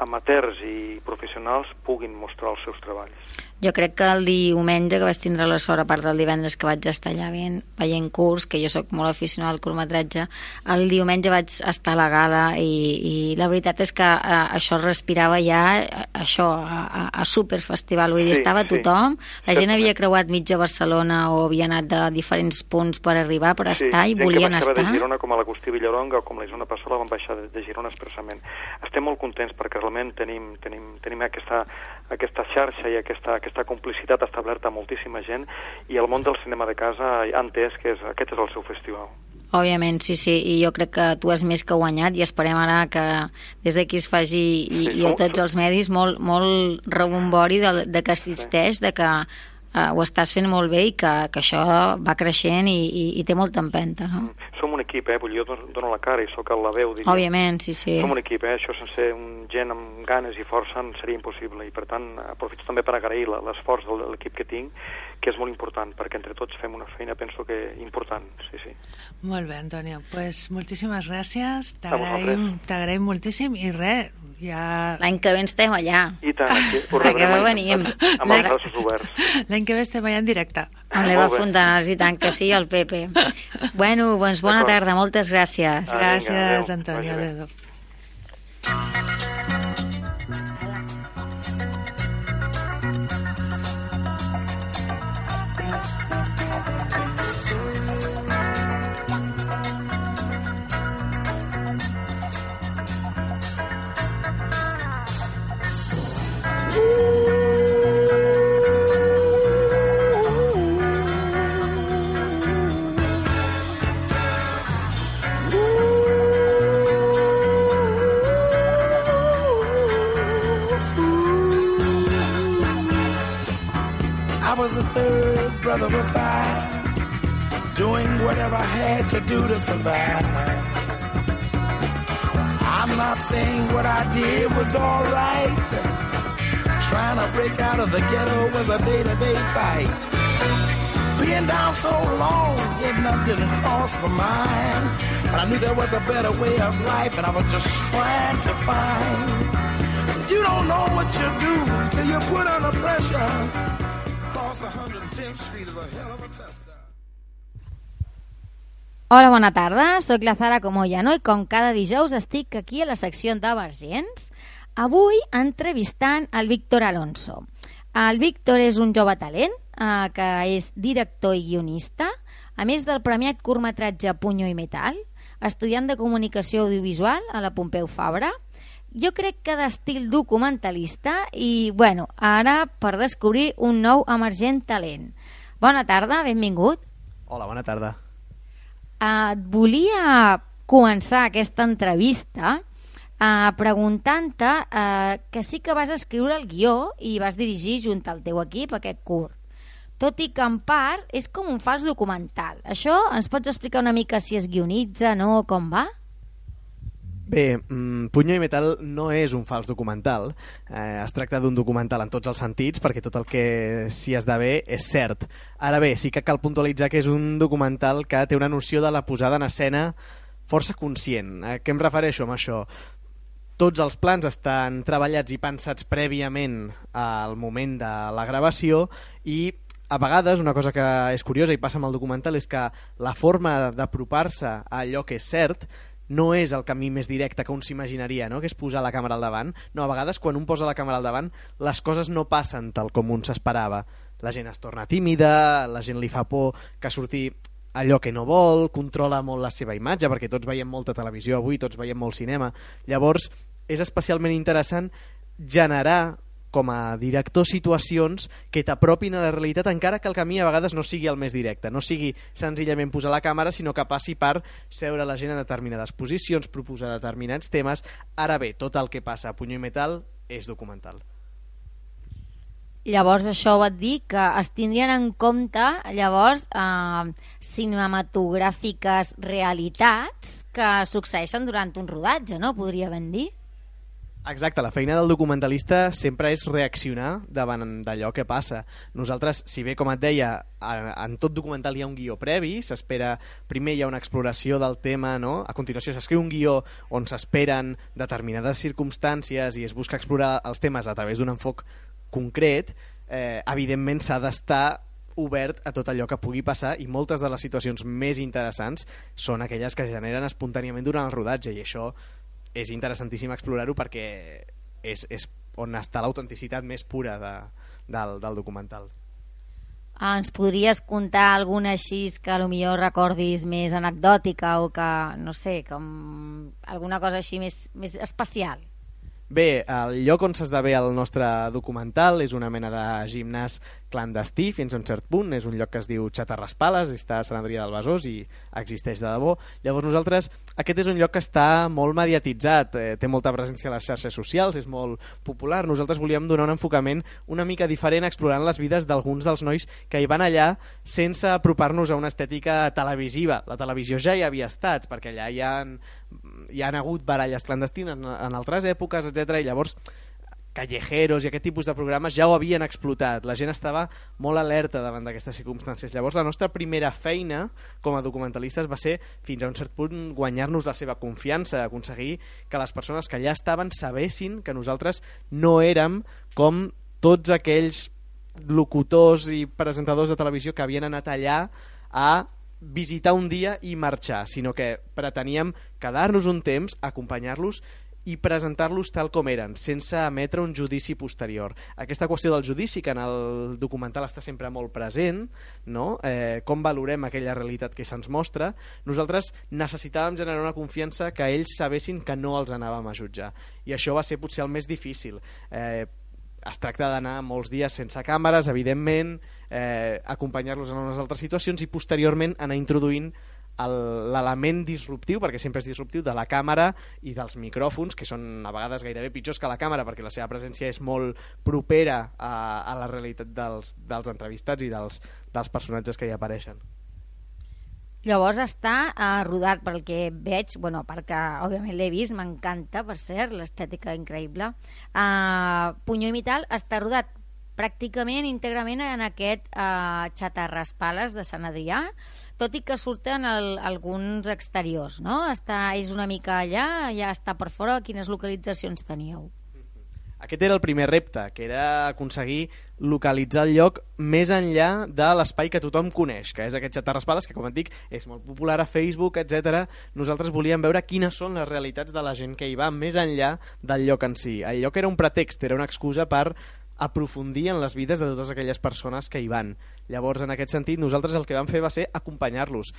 amateurs i professionals puguin mostrar els seus treballs. Jo crec que el diumenge que vaig tindre la sort, a part del divendres que vaig estar allà veient, veient curs, que jo sóc molt aficionada al curtmetratge, el diumenge vaig estar a la gala i, i la veritat és que a, això es respirava ja, a, això, a, a, a superfestival, vull dir, Sí, estava sí. tothom, la gent havia creuat mitja Barcelona o havia anat de diferents punts per arribar, per estar i volien estar. de Girona com a l'Agustí Villaronga o com la Isona Passola van baixar de, de Girona expressament. Estem molt contents perquè realment tenim, tenim, tenim aquesta, aquesta xarxa i aquesta, aquesta complicitat establerta amb moltíssima gent i el món del cinema de casa ha entès que és, aquest és el seu festival. Òbviament, sí, sí, i jo crec que tu has més que guanyat i esperem ara que des d'aquí es faci i, Sí, i a tots els medis molt, molt rebombori de, de que existeix, de que uh, ho estàs fent molt bé i que, que això va creixent i, i, i té molta empenta, no? Som un equip, eh? Vull dir, jo dono- la cara i sóc la veu, diria. Òbviament, sí, sí. Som un equip, eh? Això sense un gent amb ganes i força seria impossible i per tant aprofito també per agrair l'esforç de l'equip que tinc, que és molt important perquè entre tots fem una feina, penso que important, sí, sí. Molt bé, Antonio. Pues moltíssimes gràcies. T'agraïm t'agraïm moltíssim i res, ja... L'any que ve estem allà. I tant, aquí Que rebrem ve encantats, venim. amb els braços oberts. L'any que ve estem allà en directe. Amb l'Eva. Fontanals i tant que sí, el Pepe. Bueno, doncs bona tarda, moltes gràcies. Ah, vinga, Gràcies, adéu. Antonio. Bé. Adéu. The third brother of five, doing whatever I had to do to survive. I'm not saying what I did was alright. Trying to break out of the ghetto was a day-to-day fight. Being down so long, yet nothing crossed my mind. But I knew there was a better way of life, and I was just trying to find. You don't know what you do till you put under pressure. Hola, bona tarda. Soc la Zara Comoyano i com cada dijous estic aquí a la secció d'Emergents Avui entrevistant el Víctor Alonso. El Víctor és un jove talent eh, que és director i guionista, a més del premiat curtmetratge Punyo i Metal, estudiant de comunicació audiovisual a la Pompeu Fabra, jo crec que d'estil documentalista i, bueno, ara per descobrir un nou emergent talent. Bona tarda, benvingut. Hola, bona tarda. Et volia començar aquesta entrevista uh, preguntant-te uh, que sí que vas escriure el guió i vas dirigir junt al teu equip aquest curt. Tot i que en part és com un fals documental. Això ens pots explicar una mica si es guionitza, no, com va? Bé, mm, Puño i Metal no és un fals documental. Eh, es tracta d'un documental en tots els sentits perquè tot el que s'hi esdevé és cert. Ara bé, sí que cal puntualitzar que és un documental que té una noció de la posada en escena força conscient. A què em refereixo amb això? Tots els plans estan treballats i pensats prèviament al moment de la gravació i a vegades una cosa que és curiosa i passa amb el documental és que la forma d'apropar-se a allò que és cert no és el camí més directe que un s'imaginaria, no? que és posar la càmera al davant. No, a vegades quan un posa la càmera al davant les coses no passen tal com un s'esperava. La gent es torna tímida, la gent li fa por que surti allò que no vol, controla molt la seva imatge, perquè tots veiem molta televisió avui, tots veiem molt cinema. Llavors, és especialment interessant generar com a director situacions que t'apropin a la realitat encara que el camí a vegades no sigui el més directe, no sigui senzillament posar la càmera, sinó que passi per seure la gent en determinades posicions, proposar determinats temes. Ara bé, tot el que passa a Puño i Metal és documental. Llavors això va dir que es tindrien en compte llavors eh, cinematogràfiques realitats que succeeixen durant un rodatge, no? Podria ben dir? Exacte, la feina del documentalista sempre és reaccionar davant d'allò que passa. Nosaltres, si bé, com et deia, en tot documental hi ha un guió previ, s'espera, primer hi ha una exploració del tema, no? a continuació s'escriu un guió on s'esperen determinades circumstàncies i es busca explorar els temes a través d'un enfoc concret, eh, evidentment s'ha d'estar obert a tot allò que pugui passar i moltes de les situacions més interessants són aquelles que es generen espontàniament durant el rodatge i això és interessantíssim explorar-ho perquè és, és on està l'autenticitat més pura de, del, del documental. Ah, ens podries contar alguna així que potser recordis més anecdòtica o que, no sé, com alguna cosa així més, més especial? Bé, el lloc on s'esdevé el nostre documental és una mena de gimnàs clandestí fins a un cert punt, és un lloc que es diu Xatarraspales, està a Sant Adrià del Besòs i existeix de debò. Llavors nosaltres, aquest és un lloc que està molt mediatitzat, eh, té molta presència a les xarxes socials, és molt popular. Nosaltres volíem donar un enfocament una mica diferent explorant les vides d'alguns dels nois que hi van allà sense apropar-nos a una estètica televisiva. La televisió ja hi havia estat, perquè allà hi ha hi han hagut baralles clandestines en, en altres èpoques, etc. i llavors callejeros i aquest tipus de programes ja ho havien explotat. La gent estava molt alerta davant d'aquestes circumstàncies. Llavors la nostra primera feina com a documentalistes va ser fins a un cert punt guanyar-nos la seva confiança, aconseguir que les persones que allà estaven sabessin que nosaltres no érem com tots aquells locutors i presentadors de televisió que havien anat allà a visitar un dia i marxar, sinó que preteníem quedar-nos un temps, acompanyar-los i presentar-los tal com eren, sense emetre un judici posterior. Aquesta qüestió del judici, que en el documental està sempre molt present, no? eh, com valorem aquella realitat que se'ns mostra, nosaltres necessitàvem generar una confiança que ells sabessin que no els anàvem a jutjar. I això va ser potser el més difícil. Eh, es tracta d'anar molts dies sense càmeres, evidentment, eh, acompanyar-los en unes altres situacions i posteriorment anar introduint l'element disruptiu, perquè sempre és disruptiu, de la càmera i dels micròfons, que són a vegades gairebé pitjors que la càmera, perquè la seva presència és molt propera a, a la realitat dels, dels entrevistats i dels, dels personatges que hi apareixen. Llavors està uh, rodat pel que veig, bueno, perquè òbviament l'he vist, m'encanta, per cert, l'estètica increïble. Uh, Punyó i Mital està rodat pràcticament íntegrament en aquest uh, xatarraspales de Sant Adrià, tot i que surten el, alguns exteriors, no? Està, és una mica allà, ja està per fora, quines localitzacions teníeu? Aquest era el primer repte, que era aconseguir localitzar el lloc més enllà de l'espai que tothom coneix, que és aquest xatarraspales, que com et dic és molt popular a Facebook, etc. Nosaltres volíem veure quines són les realitats de la gent que hi va més enllà del lloc en si. El lloc era un pretext, era una excusa per aprofundir en les vides de totes aquelles persones que hi van. Llavors, en aquest sentit, nosaltres el que vam fer va ser acompanyar-los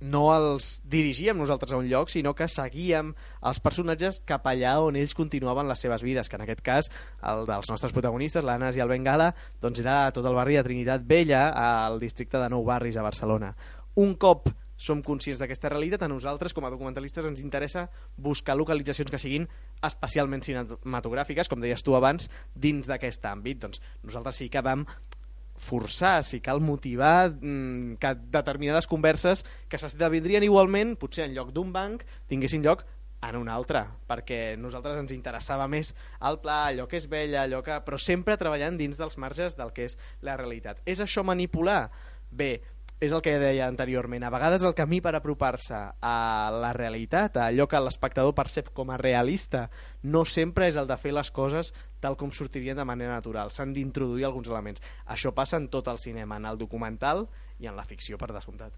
no els dirigíem nosaltres a un lloc, sinó que seguíem els personatges cap allà on ells continuaven les seves vides, que en aquest cas el dels nostres protagonistes, l'Anas i el Bengala, doncs era tot el barri de Trinitat Vella, al districte de Nou Barris a Barcelona. Un cop som conscients d'aquesta realitat, a nosaltres com a documentalistes ens interessa buscar localitzacions que siguin especialment cinematogràfiques, com deies tu abans, dins d'aquest àmbit. Doncs nosaltres sí que vam forçar, si cal motivar mmm, que determinades converses que s'esdevindrien igualment, potser en lloc d'un banc, tinguessin lloc en un altre, perquè nosaltres ens interessava més el pla, allò que és vella, allò que... però sempre treballant dins dels marges del que és la realitat. És això manipular? Bé, és el que deia anteriorment, a vegades el camí per apropar-se a la realitat, a allò que l'espectador percep com a realista, no sempre és el de fer les coses tal com sortirien de manera natural, s'han d'introduir alguns elements. Això passa en tot el cinema, en el documental i en la ficció, per descomptat.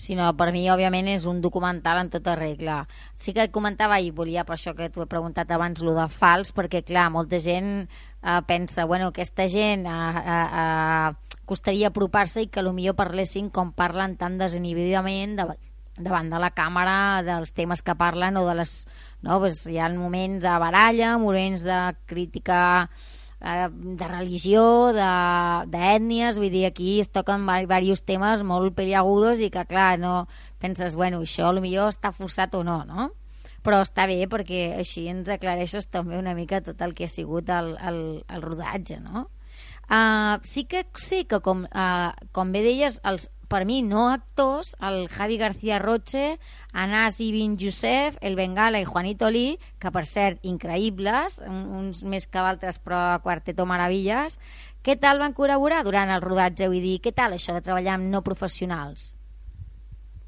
Sí, no, per mi, òbviament, és un documental en tota regla. Sí que et comentava, i volia per això que t'ho he preguntat abans, lo de fals, perquè, clar, molta gent eh, pensa, bueno, aquesta gent eh, eh, eh, costaria apropar-se i que millor parlessin com parlen tan desinhibidament de, davant de la càmera dels temes que parlen o de les... No? Pues hi ha moments de baralla, moments de crítica eh, de religió, d'ètnies, vull dir, aquí es toquen diversos temes molt peliagudos i que, clar, no penses, bueno, això millor està forçat o no, no? Però està bé perquè així ens aclareixes també una mica tot el que ha sigut el, el, el rodatge, no? Uh, sí que sé que, com, uh, com bé deies, els, per mi no actors, el Javi García Roche, Anas Ibn Youssef, el Bengala i Juanito Lee, que per cert, increïbles, uns més que altres, però Quarteto Maravilles, què tal van col·laborar durant el rodatge? Vull dir, què tal això de treballar amb no professionals?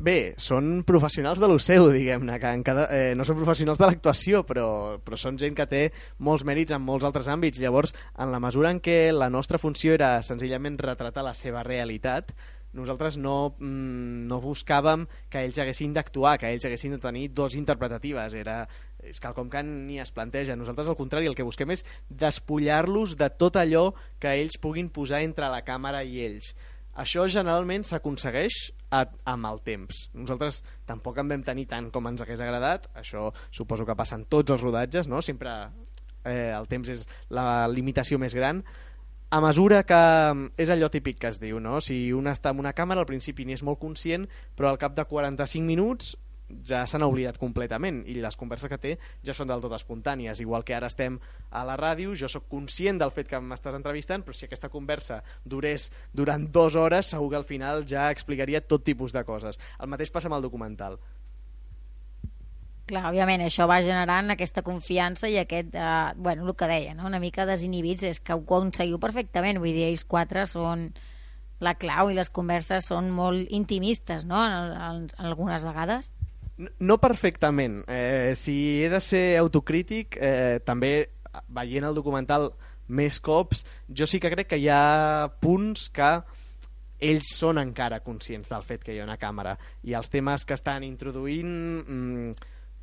Bé, són professionals de lo seu, diguem-ne, que en cada, eh, no són professionals de l'actuació, però, però són gent que té molts mèrits en molts altres àmbits. Llavors, en la mesura en què la nostra funció era senzillament retratar la seva realitat, nosaltres no, mm, no buscàvem que ells haguessin d'actuar, que ells haguessin de tenir dos interpretatives. Era, és quelcom que ni es planteja. Nosaltres, al contrari, el que busquem és despullar-los de tot allò que ells puguin posar entre la càmera i ells. Això generalment s'aconsegueix amb el temps. Nosaltres tampoc en vam tenir tant com ens hagués agradat, això suposo que passa en tots els rodatges, no? sempre eh, el temps és la limitació més gran, a mesura que és allò típic que es diu, no? si un està en una càmera al principi ni és molt conscient, però al cap de 45 minuts ja se n'ha oblidat completament i les converses que té ja són del tot espontànies igual que ara estem a la ràdio jo sóc conscient del fet que m'estàs entrevistant però si aquesta conversa durés durant dues hores segur que al final ja explicaria tot tipus de coses el mateix passa amb el documental Clar, òbviament, això va generant aquesta confiança i aquest, eh, bueno, el que deia, no? una mica desinhibits, és que ho aconseguiu perfectament, vull dir, ells quatre són la clau i les converses són molt intimistes, no?, en, en, en algunes vegades. No perfectament. Eh, si he de ser autocrític, eh, també veient el documental més cops, jo sí que crec que hi ha punts que ells són encara conscients del fet que hi ha una càmera i els temes que estan introduint mm,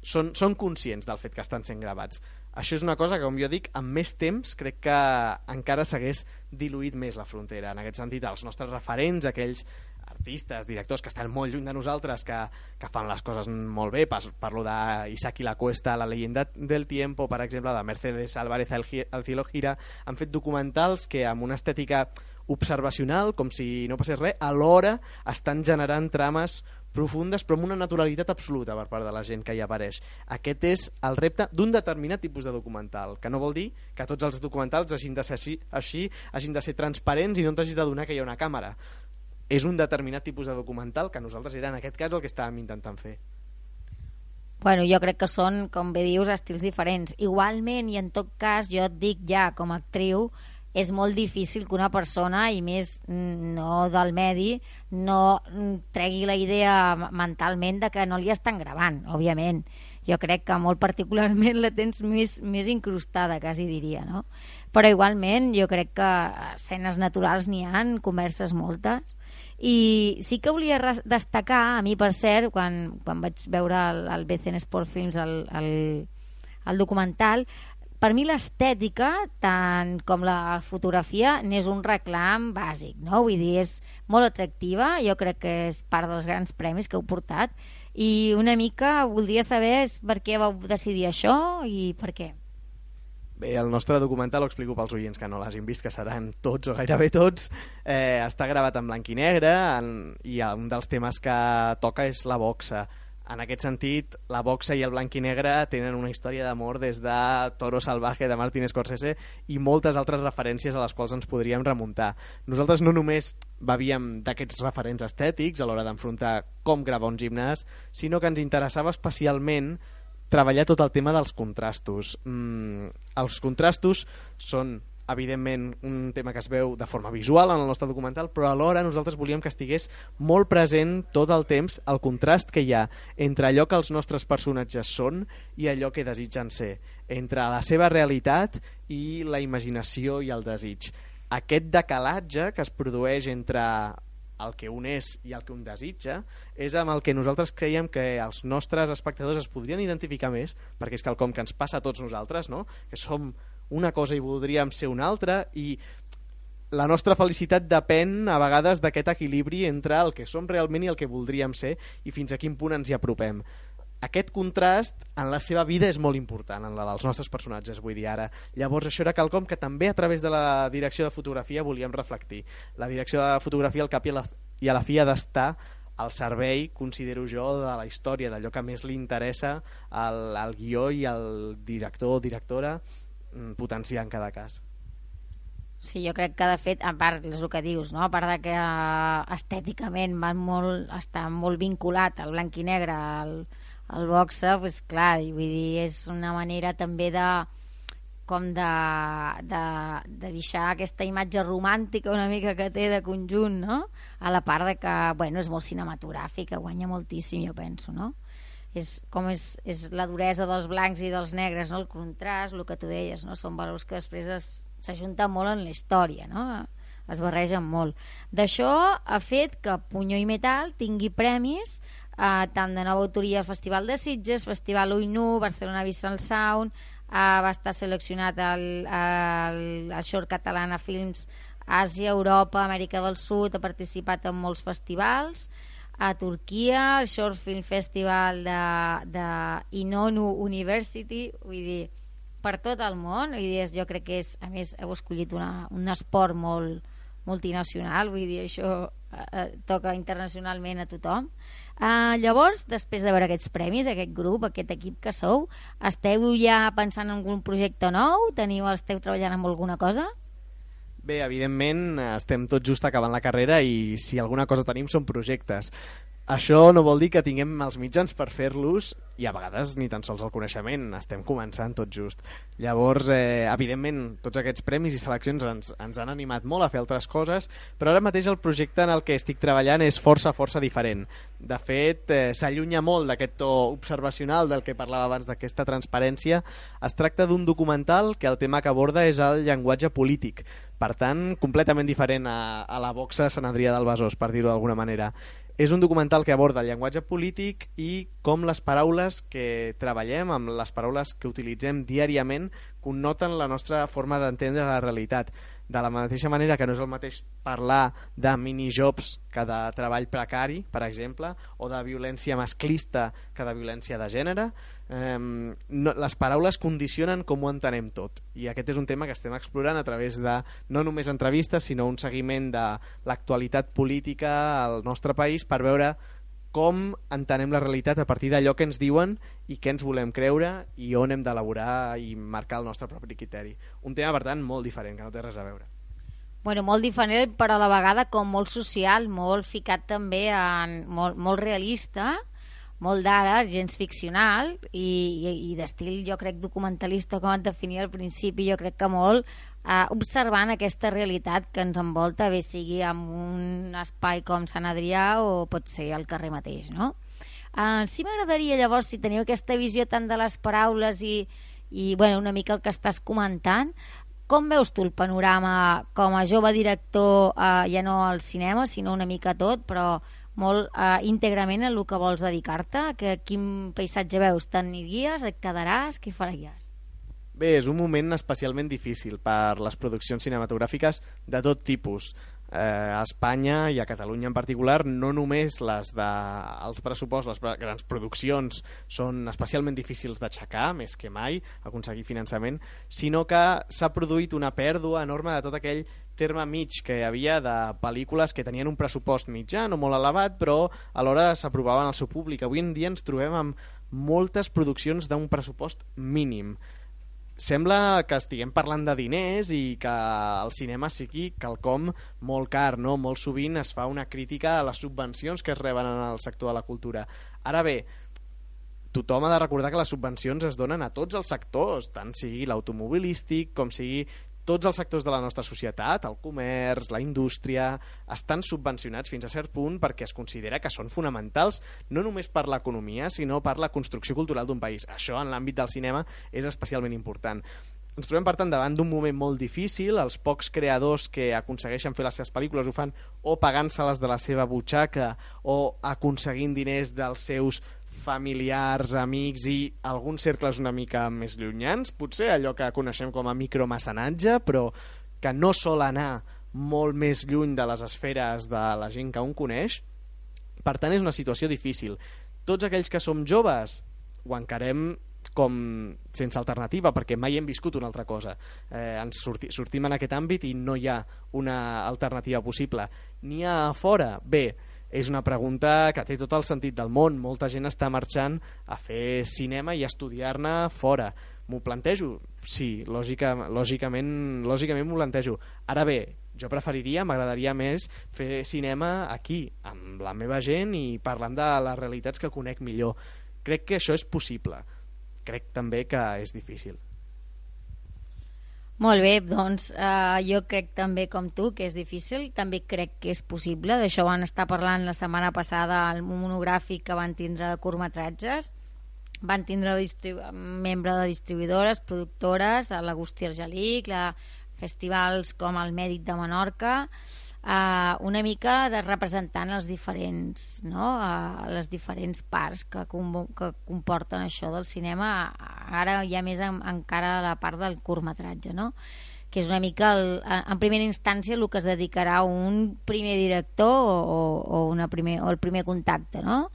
són, són conscients del fet que estan sent gravats. Això és una cosa que, com jo dic, amb més temps crec que encara s'hagués diluït més la frontera. En aquest sentit, els nostres referents, aquells artistes, directors que estan molt lluny de nosaltres, que, que fan les coses molt bé. Parlo d'Isaki La Cuesta, La leyenda del tiempo, per exemple, de Mercedes Álvarez al cielo gira. Han fet documentals que amb una estètica observacional, com si no passés res, alhora estan generant trames profundes però amb una naturalitat absoluta per part de la gent que hi apareix. Aquest és el repte d'un determinat tipus de documental, que no vol dir que tots els documentals hagin de ser així, així hagin de ser transparents i no t'hagis de donar que hi ha una càmera és un determinat tipus de documental que nosaltres era en aquest cas el que estàvem intentant fer. Bueno, jo crec que són, com bé dius, estils diferents. Igualment, i en tot cas, jo et dic ja, com a actriu, és molt difícil que una persona, i més no del medi, no tregui la idea mentalment de que no li estan gravant, òbviament. jo crec que molt particularment la tens més, més incrustada, quasi diria, no? Però igualment jo crec que escenes naturals n'hi han, converses moltes, i sí que volia destacar, a mi per cert, quan, quan vaig veure el, el BCN Sport Films, el, el, el documental, per mi l'estètica, tant com la fotografia, n'és un reclam bàsic, no? Vull dir, és molt atractiva, jo crec que és part dels grans premis que heu portat, i una mica voldria saber per què vau decidir això i per què. Bé, el nostre documental, ho explico pels oients que no l'hagin vist, que seran tots o gairebé tots, eh, està gravat en blanc i negre en, i un dels temes que toca és la boxa. En aquest sentit, la boxa i el blanc i negre tenen una història d'amor des de Toro Salvaje de Martin Scorsese i moltes altres referències a les quals ens podríem remuntar. Nosaltres no només bevíem d'aquests referents estètics a l'hora d'enfrontar com gravar un gimnàs, sinó que ens interessava especialment treballar tot el tema dels contrastos. Mm, els contrastos són evidentment un tema que es veu de forma visual en el nostre documental, però alhora nosaltres volíem que estigués molt present tot el temps el contrast que hi ha entre allò que els nostres personatges són i allò que desitgen ser, entre la seva realitat i la imaginació i el desig. Aquest decalatge que es produeix entre el que un és i el que un desitja és amb el que nosaltres creiem que els nostres espectadors es podrien identificar més perquè és quelcom que ens passa a tots nosaltres no? que som una cosa i voldríem ser una altra i la nostra felicitat depèn a vegades d'aquest equilibri entre el que som realment i el que voldríem ser i fins a quin punt ens hi apropem. Aquest contrast en la seva vida és molt important, en la dels nostres personatges, vull dir ara. Llavors això era quelcom que també a través de la direcció de fotografia volíem reflectir. La direcció de fotografia al cap i a la, i a la fi ha d'estar al servei, considero jo, de la història, d'allò que més li interessa al, al guió i al director o directora Mm, potenciar en cada cas. Sí, jo crec que de fet, a part, és el que dius, no? a part de que uh, estèticament va molt, està molt vinculat al blanc i negre, al, al boxe, pues, clar, vull dir, és una manera també de com de, de, de deixar aquesta imatge romàntica una mica que té de conjunt, no? A la part de que, bueno, és molt cinematogràfica, guanya moltíssim, jo penso, no? és com és, és la duresa dels blancs i dels negres, no? el contrast, el que tu deies, no? són valors que després s'ajunten molt en la història, no? es barregen molt. D'això ha fet que Punyó i Metal tingui premis eh, tant de nova autoria al Festival de Sitges, Festival Uinu, Barcelona Visual Sound, eh, va estar seleccionat al, al, al Short Catalana Films Àsia, Europa, Amèrica del Sud, ha participat en molts festivals, a Turquia, el Short Film Festival de, de Inonu University, vull dir, per tot el món, vull dir, jo crec que és, a més, heu escollit una, un esport molt multinacional, vull dir, això eh, eh, toca internacionalment a tothom. Eh, llavors, després de veure aquests premis, aquest grup, aquest equip que sou, esteu ja pensant en algun projecte nou? Teniu, esteu treballant en alguna cosa? Bé, evidentment, estem tot just acabant la carrera i si alguna cosa tenim són projectes. Això no vol dir que tinguem els mitjans per fer-los i a vegades ni tan sols el coneixement, estem començant tot just. Llavors, eh, evidentment, tots aquests premis i seleccions ens, ens han animat molt a fer altres coses, però ara mateix el projecte en el que estic treballant és força, força diferent. De fet, eh, s'allunya molt d'aquest to observacional del que parlava abans d'aquesta transparència. Es tracta d'un documental que el tema que aborda és el llenguatge polític, per tant, completament diferent a, a la boxa Sant Adrià del Besòs, per dir-ho d'alguna manera. És un documental que aborda el llenguatge polític i com les paraules que treballem, amb les paraules que utilitzem diàriament, connoten la nostra forma d'entendre la realitat de la mateixa manera que no és el mateix parlar de minijobs que de treball precari, per exemple, o de violència masclista que de violència de gènere, eh, no, les paraules condicionen com ho entenem tot. I aquest és un tema que estem explorant a través de no només entrevistes, sinó un seguiment de l'actualitat política al nostre país per veure com entenem la realitat a partir d'allò que ens diuen i què ens volem creure i on hem d'elaborar i marcar el nostre propi criteri. Un tema, per tant, molt diferent, que no té res a veure. Bueno, molt diferent, però a la vegada com molt social, molt ficat també en... molt, molt realista, molt d'ara, gens ficcional i, i, i d'estil, jo crec, documentalista, com et definia al principi, jo crec que molt eh, observant aquesta realitat que ens envolta, bé sigui en un espai com Sant Adrià o pot ser al carrer mateix, no? Uh, sí m'agradaria llavors, si teniu aquesta visió tant de les paraules i, i bueno, una mica el que estàs comentant, com veus tu el panorama com a jove director, uh, ja no al cinema, sinó una mica tot, però molt uh, íntegrament en el que vols dedicar-te? Quin paisatge veus? T'aniries? Et quedaràs? Què faries? Bé, és un moment especialment difícil per les produccions cinematogràfiques de tot tipus eh, a Espanya i a Catalunya en particular, no només les de, els pressuposts, les grans produccions són especialment difícils d'aixecar, més que mai, aconseguir finançament, sinó que s'ha produït una pèrdua enorme de tot aquell terme mig que hi havia de pel·lícules que tenien un pressupost mitjà, no molt elevat, però alhora s'aprovaven al seu públic. Avui en dia ens trobem amb moltes produccions d'un pressupost mínim sembla que estiguem parlant de diners i que el cinema sigui quelcom molt car, no? Molt sovint es fa una crítica a les subvencions que es reben en el sector de la cultura. Ara bé, tothom ha de recordar que les subvencions es donen a tots els sectors, tant sigui l'automobilístic com sigui tots els sectors de la nostra societat, el comerç, la indústria, estan subvencionats fins a cert punt perquè es considera que són fonamentals no només per l'economia, sinó per la construcció cultural d'un país. Això en l'àmbit del cinema és especialment important. Ens trobem, per tant, davant d'un moment molt difícil. Els pocs creadors que aconsegueixen fer les seves pel·lícules ho fan o pagant-se-les de la seva butxaca o aconseguint diners dels seus familiars, amics i alguns cercles una mica més llunyans, potser allò que coneixem com a micromecenatge, però que no sol anar molt més lluny de les esferes de la gent que un coneix. Per tant, és una situació difícil. Tots aquells que som joves ho encarem com sense alternativa, perquè mai hem viscut una altra cosa. Eh, ens sorti, sortim en aquest àmbit i no hi ha una alternativa possible. N'hi ha a fora? Bé, és una pregunta que té tot el sentit del món. Molta gent està marxant a fer cinema i a estudiar-ne fora. M'ho plantejo? Sí, lògica, lògicament, lògicament m'ho plantejo. Ara bé, jo preferiria, m'agradaria més fer cinema aquí, amb la meva gent i parlant de les realitats que conec millor. Crec que això és possible. Crec també que és difícil. Molt bé, doncs eh, jo crec també com tu que és difícil, també crec que és possible, d'això van estar parlant la setmana passada al monogràfic que van tindre de curtmetratges, van tindre membre de distribuïdores, productores, l'Agustí Argelic, la festivals com el Mèdic de Menorca, eh, una mica de representant els diferents, no? eh, les diferents parts que, com, que comporten això del cinema, ara ja més en, encara la part del curtmetratge, no? que és una mica el, en primera instància el que es dedicarà un primer director o, o, una primer, o el primer contacte no?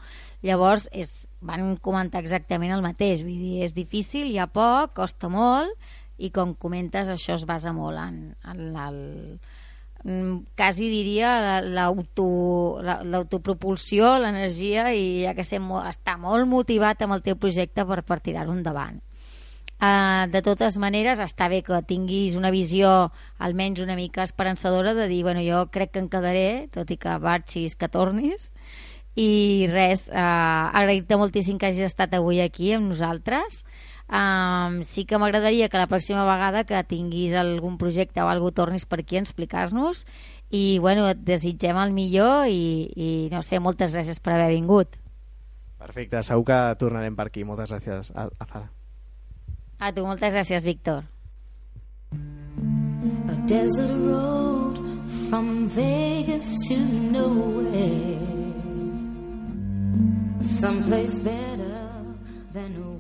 llavors és, van comentar exactament el mateix vull dir, és difícil, hi ha poc, costa molt i com comentes això es basa molt en, en el, quasi diria l'autopropulsió, la, l'energia i ja que sé, està molt motivat amb el teu projecte per, per tirar-ho endavant. Uh, de totes maneres, està bé que tinguis una visió almenys una mica esperançadora de dir, bueno, jo crec que em quedaré, tot i que marxis, que tornis, i res, uh, agrair-te moltíssim que hagis estat avui aquí amb nosaltres, Um, sí que m'agradaria que la pròxima vegada que tinguis algun projecte o algú tornis per aquí a explicar-nos. I bueno, et desitgem el millor i, i no sé, moltes gràcies per haver vingut. Perfecte, segur que tornarem per aquí. Moltes gràcies a, a Zara. A tu, moltes gràcies Víctor. A desert road from Vegas to nowhere. Someplace better than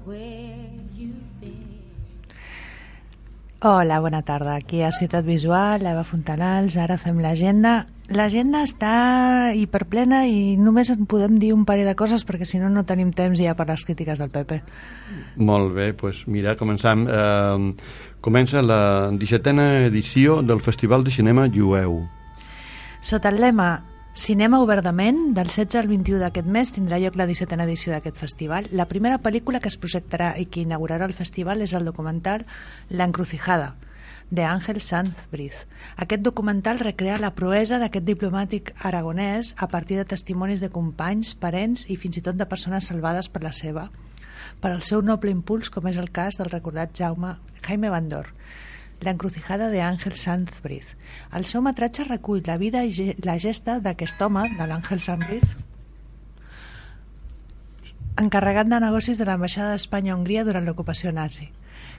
Hola, bona tarda. Aquí a Ciutat Visual, Eva Fontanals, ara fem l'agenda. L'agenda està hiperplena i només en podem dir un parell de coses perquè si no no tenim temps ja per les crítiques del PP. Molt bé, doncs mira, començam. Eh, comença la 17a edició del Festival de Cinema Jueu. Sota el lema Cinema obertament, del 16 al 21 d'aquest mes tindrà lloc la 17a edició d'aquest festival. La primera pel·lícula que es projectarà i que inaugurarà el festival és el documental L'encrucijada, de Àngel Sanz Briz. Aquest documental recrea la proesa d'aquest diplomàtic aragonès a partir de testimonis de companys, parents i fins i tot de persones salvades per la seva, per al seu noble impuls, com és el cas del recordat Jaume Jaime Bandor, L'encrucijada de Àngel Sanz Briz. El seu metratge recull la vida i la gesta d'aquest home, de l'Àngel Sanz Briz, encarregat de negocis de l'ambaixada d'Espanya a Hongria durant l'ocupació nazi.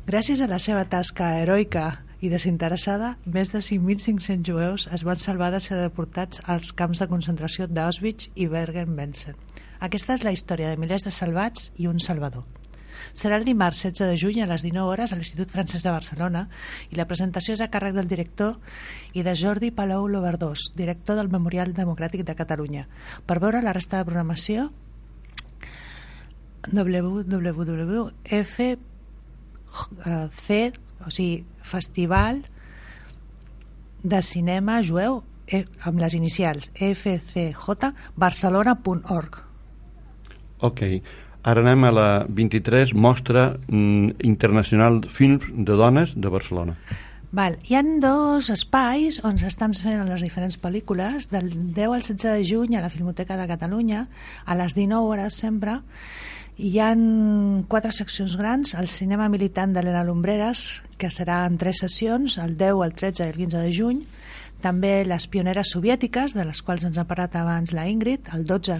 Gràcies a la seva tasca heroica i desinteressada, més de 5.500 jueus es van salvar de ser deportats als camps de concentració d'Auschwitz i Bergen-Belsen. Aquesta és la història de milers de salvats i un salvador. Serà el dimarts 16 de juny a les 19 hores a l'Institut Francès de Barcelona i la presentació és a càrrec del director i de Jordi Palou Loverdós, director del Memorial Democràtic de Catalunya. Per veure la resta de programació www.fc o sigui, Festival de Cinema Jueu eh, amb les inicials fcjbarcelona.org Ok. Ara anem a la 23 Mostra mm, Internacional Films de Dones de Barcelona. Val. Hi han dos espais on s'estan fent les diferents pel·lícules, del 10 al 16 de juny a la Filmoteca de Catalunya, a les 19 hores sempre, hi han quatre seccions grans, el cinema militant de l'Helena Lumbreras, que serà en tres sessions, el 10, el 13 i el 15 de juny, també les pioneres soviètiques, de les quals ens ha parlat abans la Ingrid, el 12,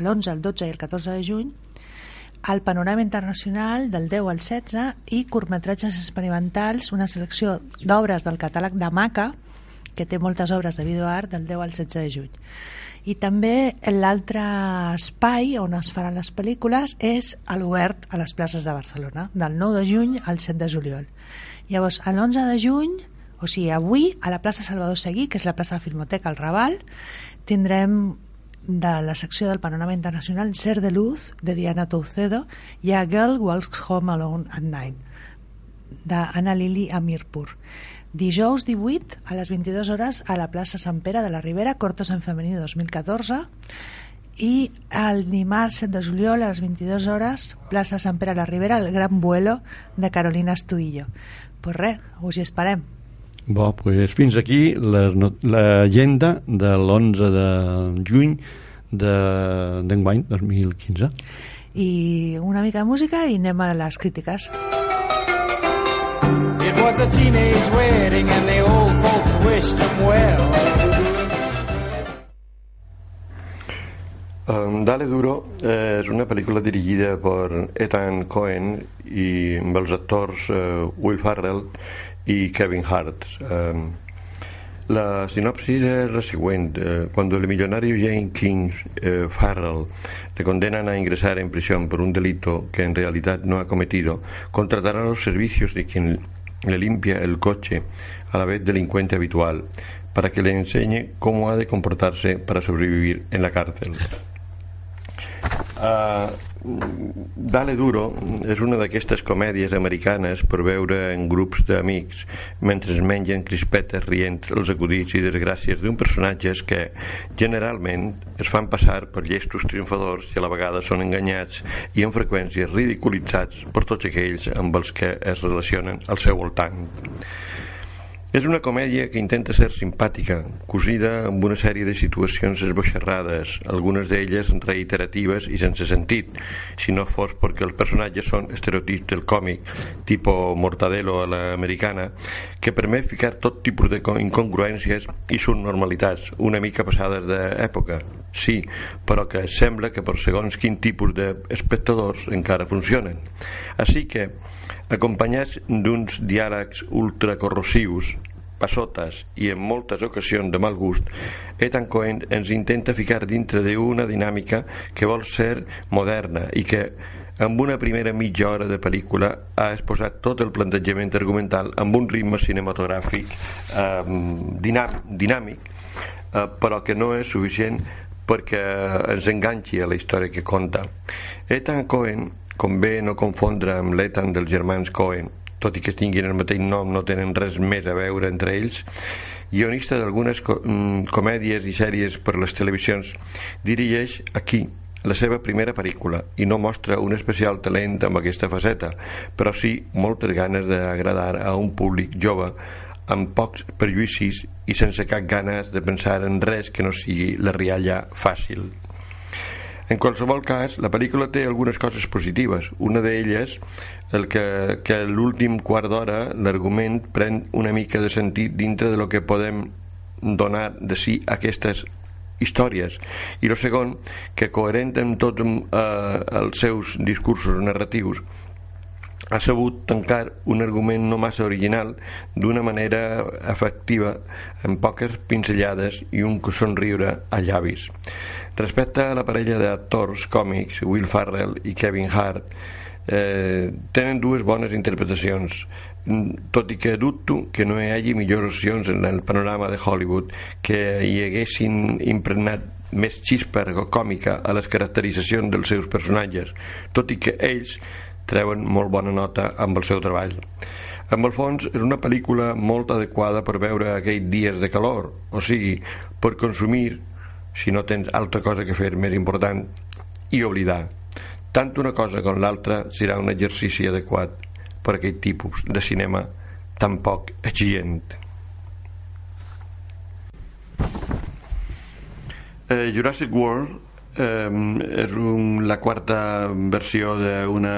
l'11, el 12 i el 14 de juny, el panorama internacional del 10 al 16 i curtmetratges experimentals, una selecció d'obres del catàleg de Maca, que té moltes obres de videoart del 10 al 16 de juny. I també l'altre espai on es faran les pel·lícules és a l'obert a les places de Barcelona, del 9 de juny al 7 de juliol. Llavors, l'11 de juny, o sigui, avui, a la plaça Salvador Seguí, que és la plaça de Filmoteca al Raval, tindrem de la secció del Panorama Internacional Ser de Luz, de Diana Toucedo, i A Girl Walks Home Alone at Night, d'Anna Lili Amirpur. Dijous 18 a les 22 hores a la plaça Sant Pere de la Ribera, Cortos en Femení 2014, i el dimarts 7 de juliol a les 22 hores, plaça Sant Pere de la Ribera, el gran vuelo de Carolina Estudillo. Pues res, us hi esperem. Bo, pues fins aquí l'agenda de l'11 de juny d'enguany, de, 2015. I una mica de música i anem a les crítiques. It was a teenage wedding and the old folks wished him well. Um, Dale Duro eh, és una pel·lícula dirigida per Ethan Cohen i amb els actors eh, Will Farrell y Kevin Hart. Um, la sinopsis es la siguiente. cuando el millonario Jane King eh, Farrell le condenan a ingresar en prisión por un delito que en realidad no ha cometido, contratará los servicios de quien le limpia el coche a la vez delincuente habitual para que le enseñe cómo ha de comportarse para sobrevivir en la cárcel. Uh, Dale Duro és una d'aquestes comèdies americanes per veure en grups d'amics mentre es mengen crispetes rient els acudits i desgràcies d'un personatges que generalment es fan passar per llestos triomfadors i a la vegada són enganyats i en freqüència ridiculitzats per tots aquells amb els que es relacionen al seu voltant. És una comèdia que intenta ser simpàtica, cosida amb una sèrie de situacions esboixerrades, algunes d'elles reiteratives i sense sentit, si no fos perquè els personatges són estereotips del còmic, tipo Mortadelo a l'americana, que permet ficar tot tipus de incongruències i subnormalitats, una mica passades d'època, sí, però que sembla que per segons quin tipus d'espectadors encara funcionen. Així que, acompanyats d'uns diàlegs ultracorrosius, passotes i en moltes ocasions de mal gust, Ethan Cohen ens intenta ficar dintre d'una dinàmica que vol ser moderna i que amb una primera mitja hora de pel·lícula ha exposat tot el plantejament argumental amb un ritme cinematogràfic eh, dinàm, dinàmic eh, però que no és suficient perquè ens enganxi a la història que conta. Ethan Cohen Convé no confondre amb l'Ethan dels germans Cohen, tot i que tinguin el mateix nom no tenen res més a veure entre ells. Guionista d'algunes mm, comèdies i sèries per les televisions dirigeix aquí la seva primera pel·lícula i no mostra un especial talent amb aquesta faceta però sí moltes ganes d'agradar a un públic jove amb pocs prejudicis i sense cap ganes de pensar en res que no sigui la rialla fàcil en qualsevol cas, la pel·lícula té algunes coses positives. Una d'elles, el que, que l'últim quart d'hora l'argument pren una mica de sentit dintre de lo que podem donar de si aquestes històries i el segon que coherent amb tots eh, els seus discursos narratius ha sabut tancar un argument no massa original d'una manera efectiva amb poques pinzellades i un somriure a llavis respecte a la parella d'actors còmics Will Farrell i Kevin Hart eh, tenen dues bones interpretacions tot i que dubto que no hi hagi millors opcions en el panorama de Hollywood que hi haguessin impregnat més xispa còmica a les caracteritzacions dels seus personatges, tot i que ells treuen molt bona nota amb el seu treball. En el fons, és una pel·lícula molt adequada per veure aquells dies de calor, o sigui, per consumir, si no tens altra cosa que fer més important, i oblidar. Tant una cosa com l'altra serà un exercici adequat per aquest tipus de cinema tan poc exigent. Eh, Jurassic World eh, és un, la quarta versió d'una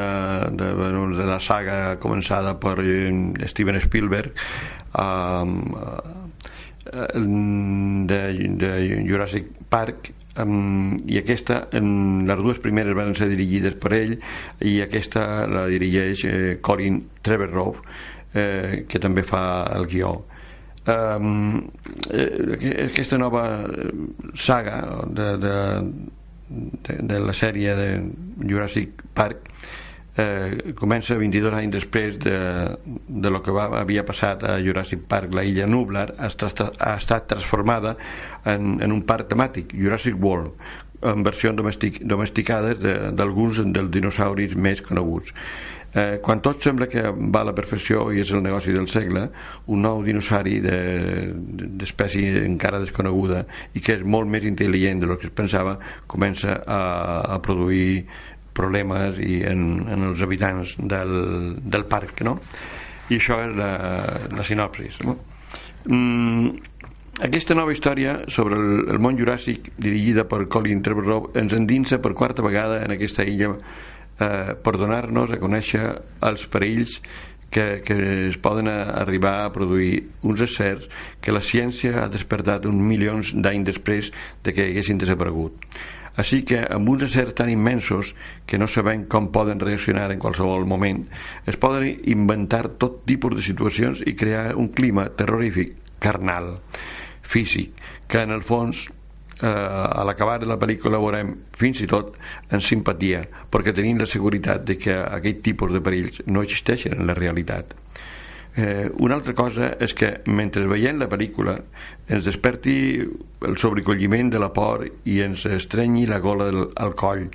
de, de la saga començada per Steven Spielberg eh, de, de Jurassic Park um, i aquesta um, les dues primeres van ser dirigides per ell i aquesta la dirigeix eh, Colin Trevorrow eh, que també fa el guió. Um, eh, aquesta nova saga de, de, de, de la sèrie de Jurassic Park eh, comença 22 anys després de, de lo que va, havia passat a Jurassic Park la illa Nublar ha estat, ha estat transformada en, en un parc temàtic Jurassic World en versions domestic, domesticades d'alguns de, dels dinosauris més coneguts. Eh, quan tot sembla que va a la perfecció i és el negoci del segle un nou dinosauri d'espècie de, encara desconeguda i que és molt més intel·ligent del que es pensava comença a, a produir problemes i en, en els habitants del, del parc no? i això és la, la sinopsis no? mm, aquesta nova història sobre el, el món juràssic dirigida per Colin Trevorrow ens endinsa per quarta vegada en aquesta illa eh, per donar-nos a conèixer els perills que, que es poden arribar a produir uns éssers que la ciència ha despertat uns milions d'anys després de que haguessin desaparegut. Així que amb uns éssers tan immensos que no sabem com poden reaccionar en qualsevol moment, es poden inventar tot tipus de situacions i crear un clima terrorífic, carnal, físic, que en el fons eh, a l'acabar de la pel·lícula veurem fins i tot en simpatia perquè tenim la seguretat de que aquest tipus de perills no existeixen en la realitat eh, una altra cosa és que mentre veiem la pel·lícula ens desperti el sobrecolliment de la por i ens estrenyi la gola del, al coll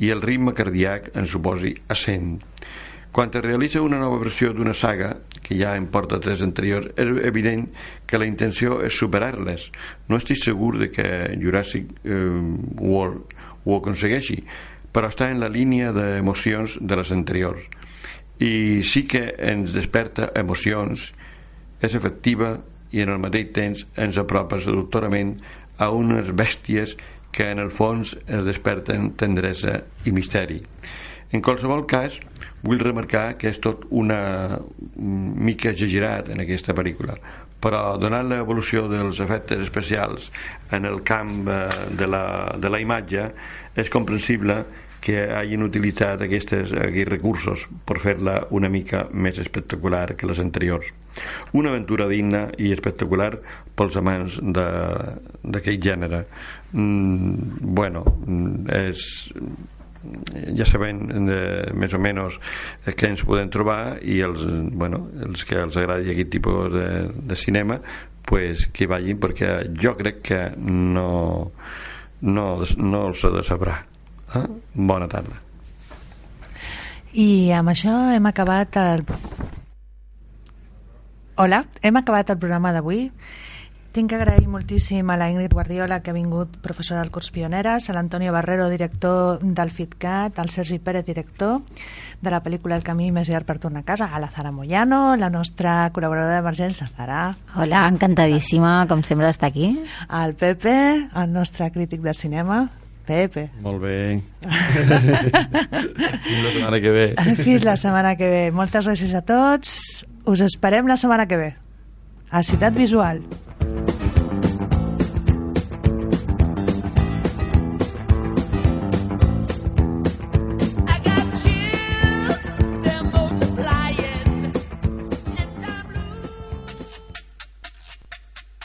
i el ritme cardíac ens suposi assent quan es realitza una nova versió d'una saga, que ja en porta tres anteriors, és evident que la intenció és superar-les. No estic segur de que Jurassic eh, World ho aconsegueixi, però està en la línia d'emocions de les anteriors. I sí que ens desperta emocions, és efectiva i en el mateix temps ens apropa seductorament a unes bèsties que en el fons es desperten tendresa i misteri. En qualsevol cas, vull remarcar que és tot una mica exagerat en aquesta pel·lícula però donant l'evolució dels efectes especials en el camp eh, de la, de la imatge és comprensible que hagin utilitzat aquests, aquests recursos per fer-la una mica més espectacular que les anteriors. Una aventura digna i espectacular pels amants d'aquest gènere. Mm, bueno, és ja sabem de, més o menys què ens podem trobar i els, bueno, els que els agradi aquest tipus de, de cinema pues, que vagin perquè jo crec que no no, no els ha de sabrà eh? bona tarda i amb això hem acabat el Hola, hem acabat el programa d'avui tinc que agrair moltíssim a la Ingrid Guardiola, que ha vingut professora del curs Pioneres, a l'Antonio Barrero, director del FITCAT, al Sergi Pérez, director de la pel·lícula El camí més llarg per tornar a casa, a la Zara Moyano, la nostra col·laboradora d'emergència, Zara. Hola, encantadíssima, com sempre, d'estar aquí. Al Pepe, el nostre crític de cinema, Pepe. Molt bé. Fins la setmana que ve. Fins la setmana que ve. Moltes gràcies a tots. Us esperem la setmana que ve. A Ciutat Visual.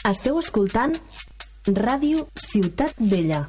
Esteu escoltant Ràdio Ciutat Vella.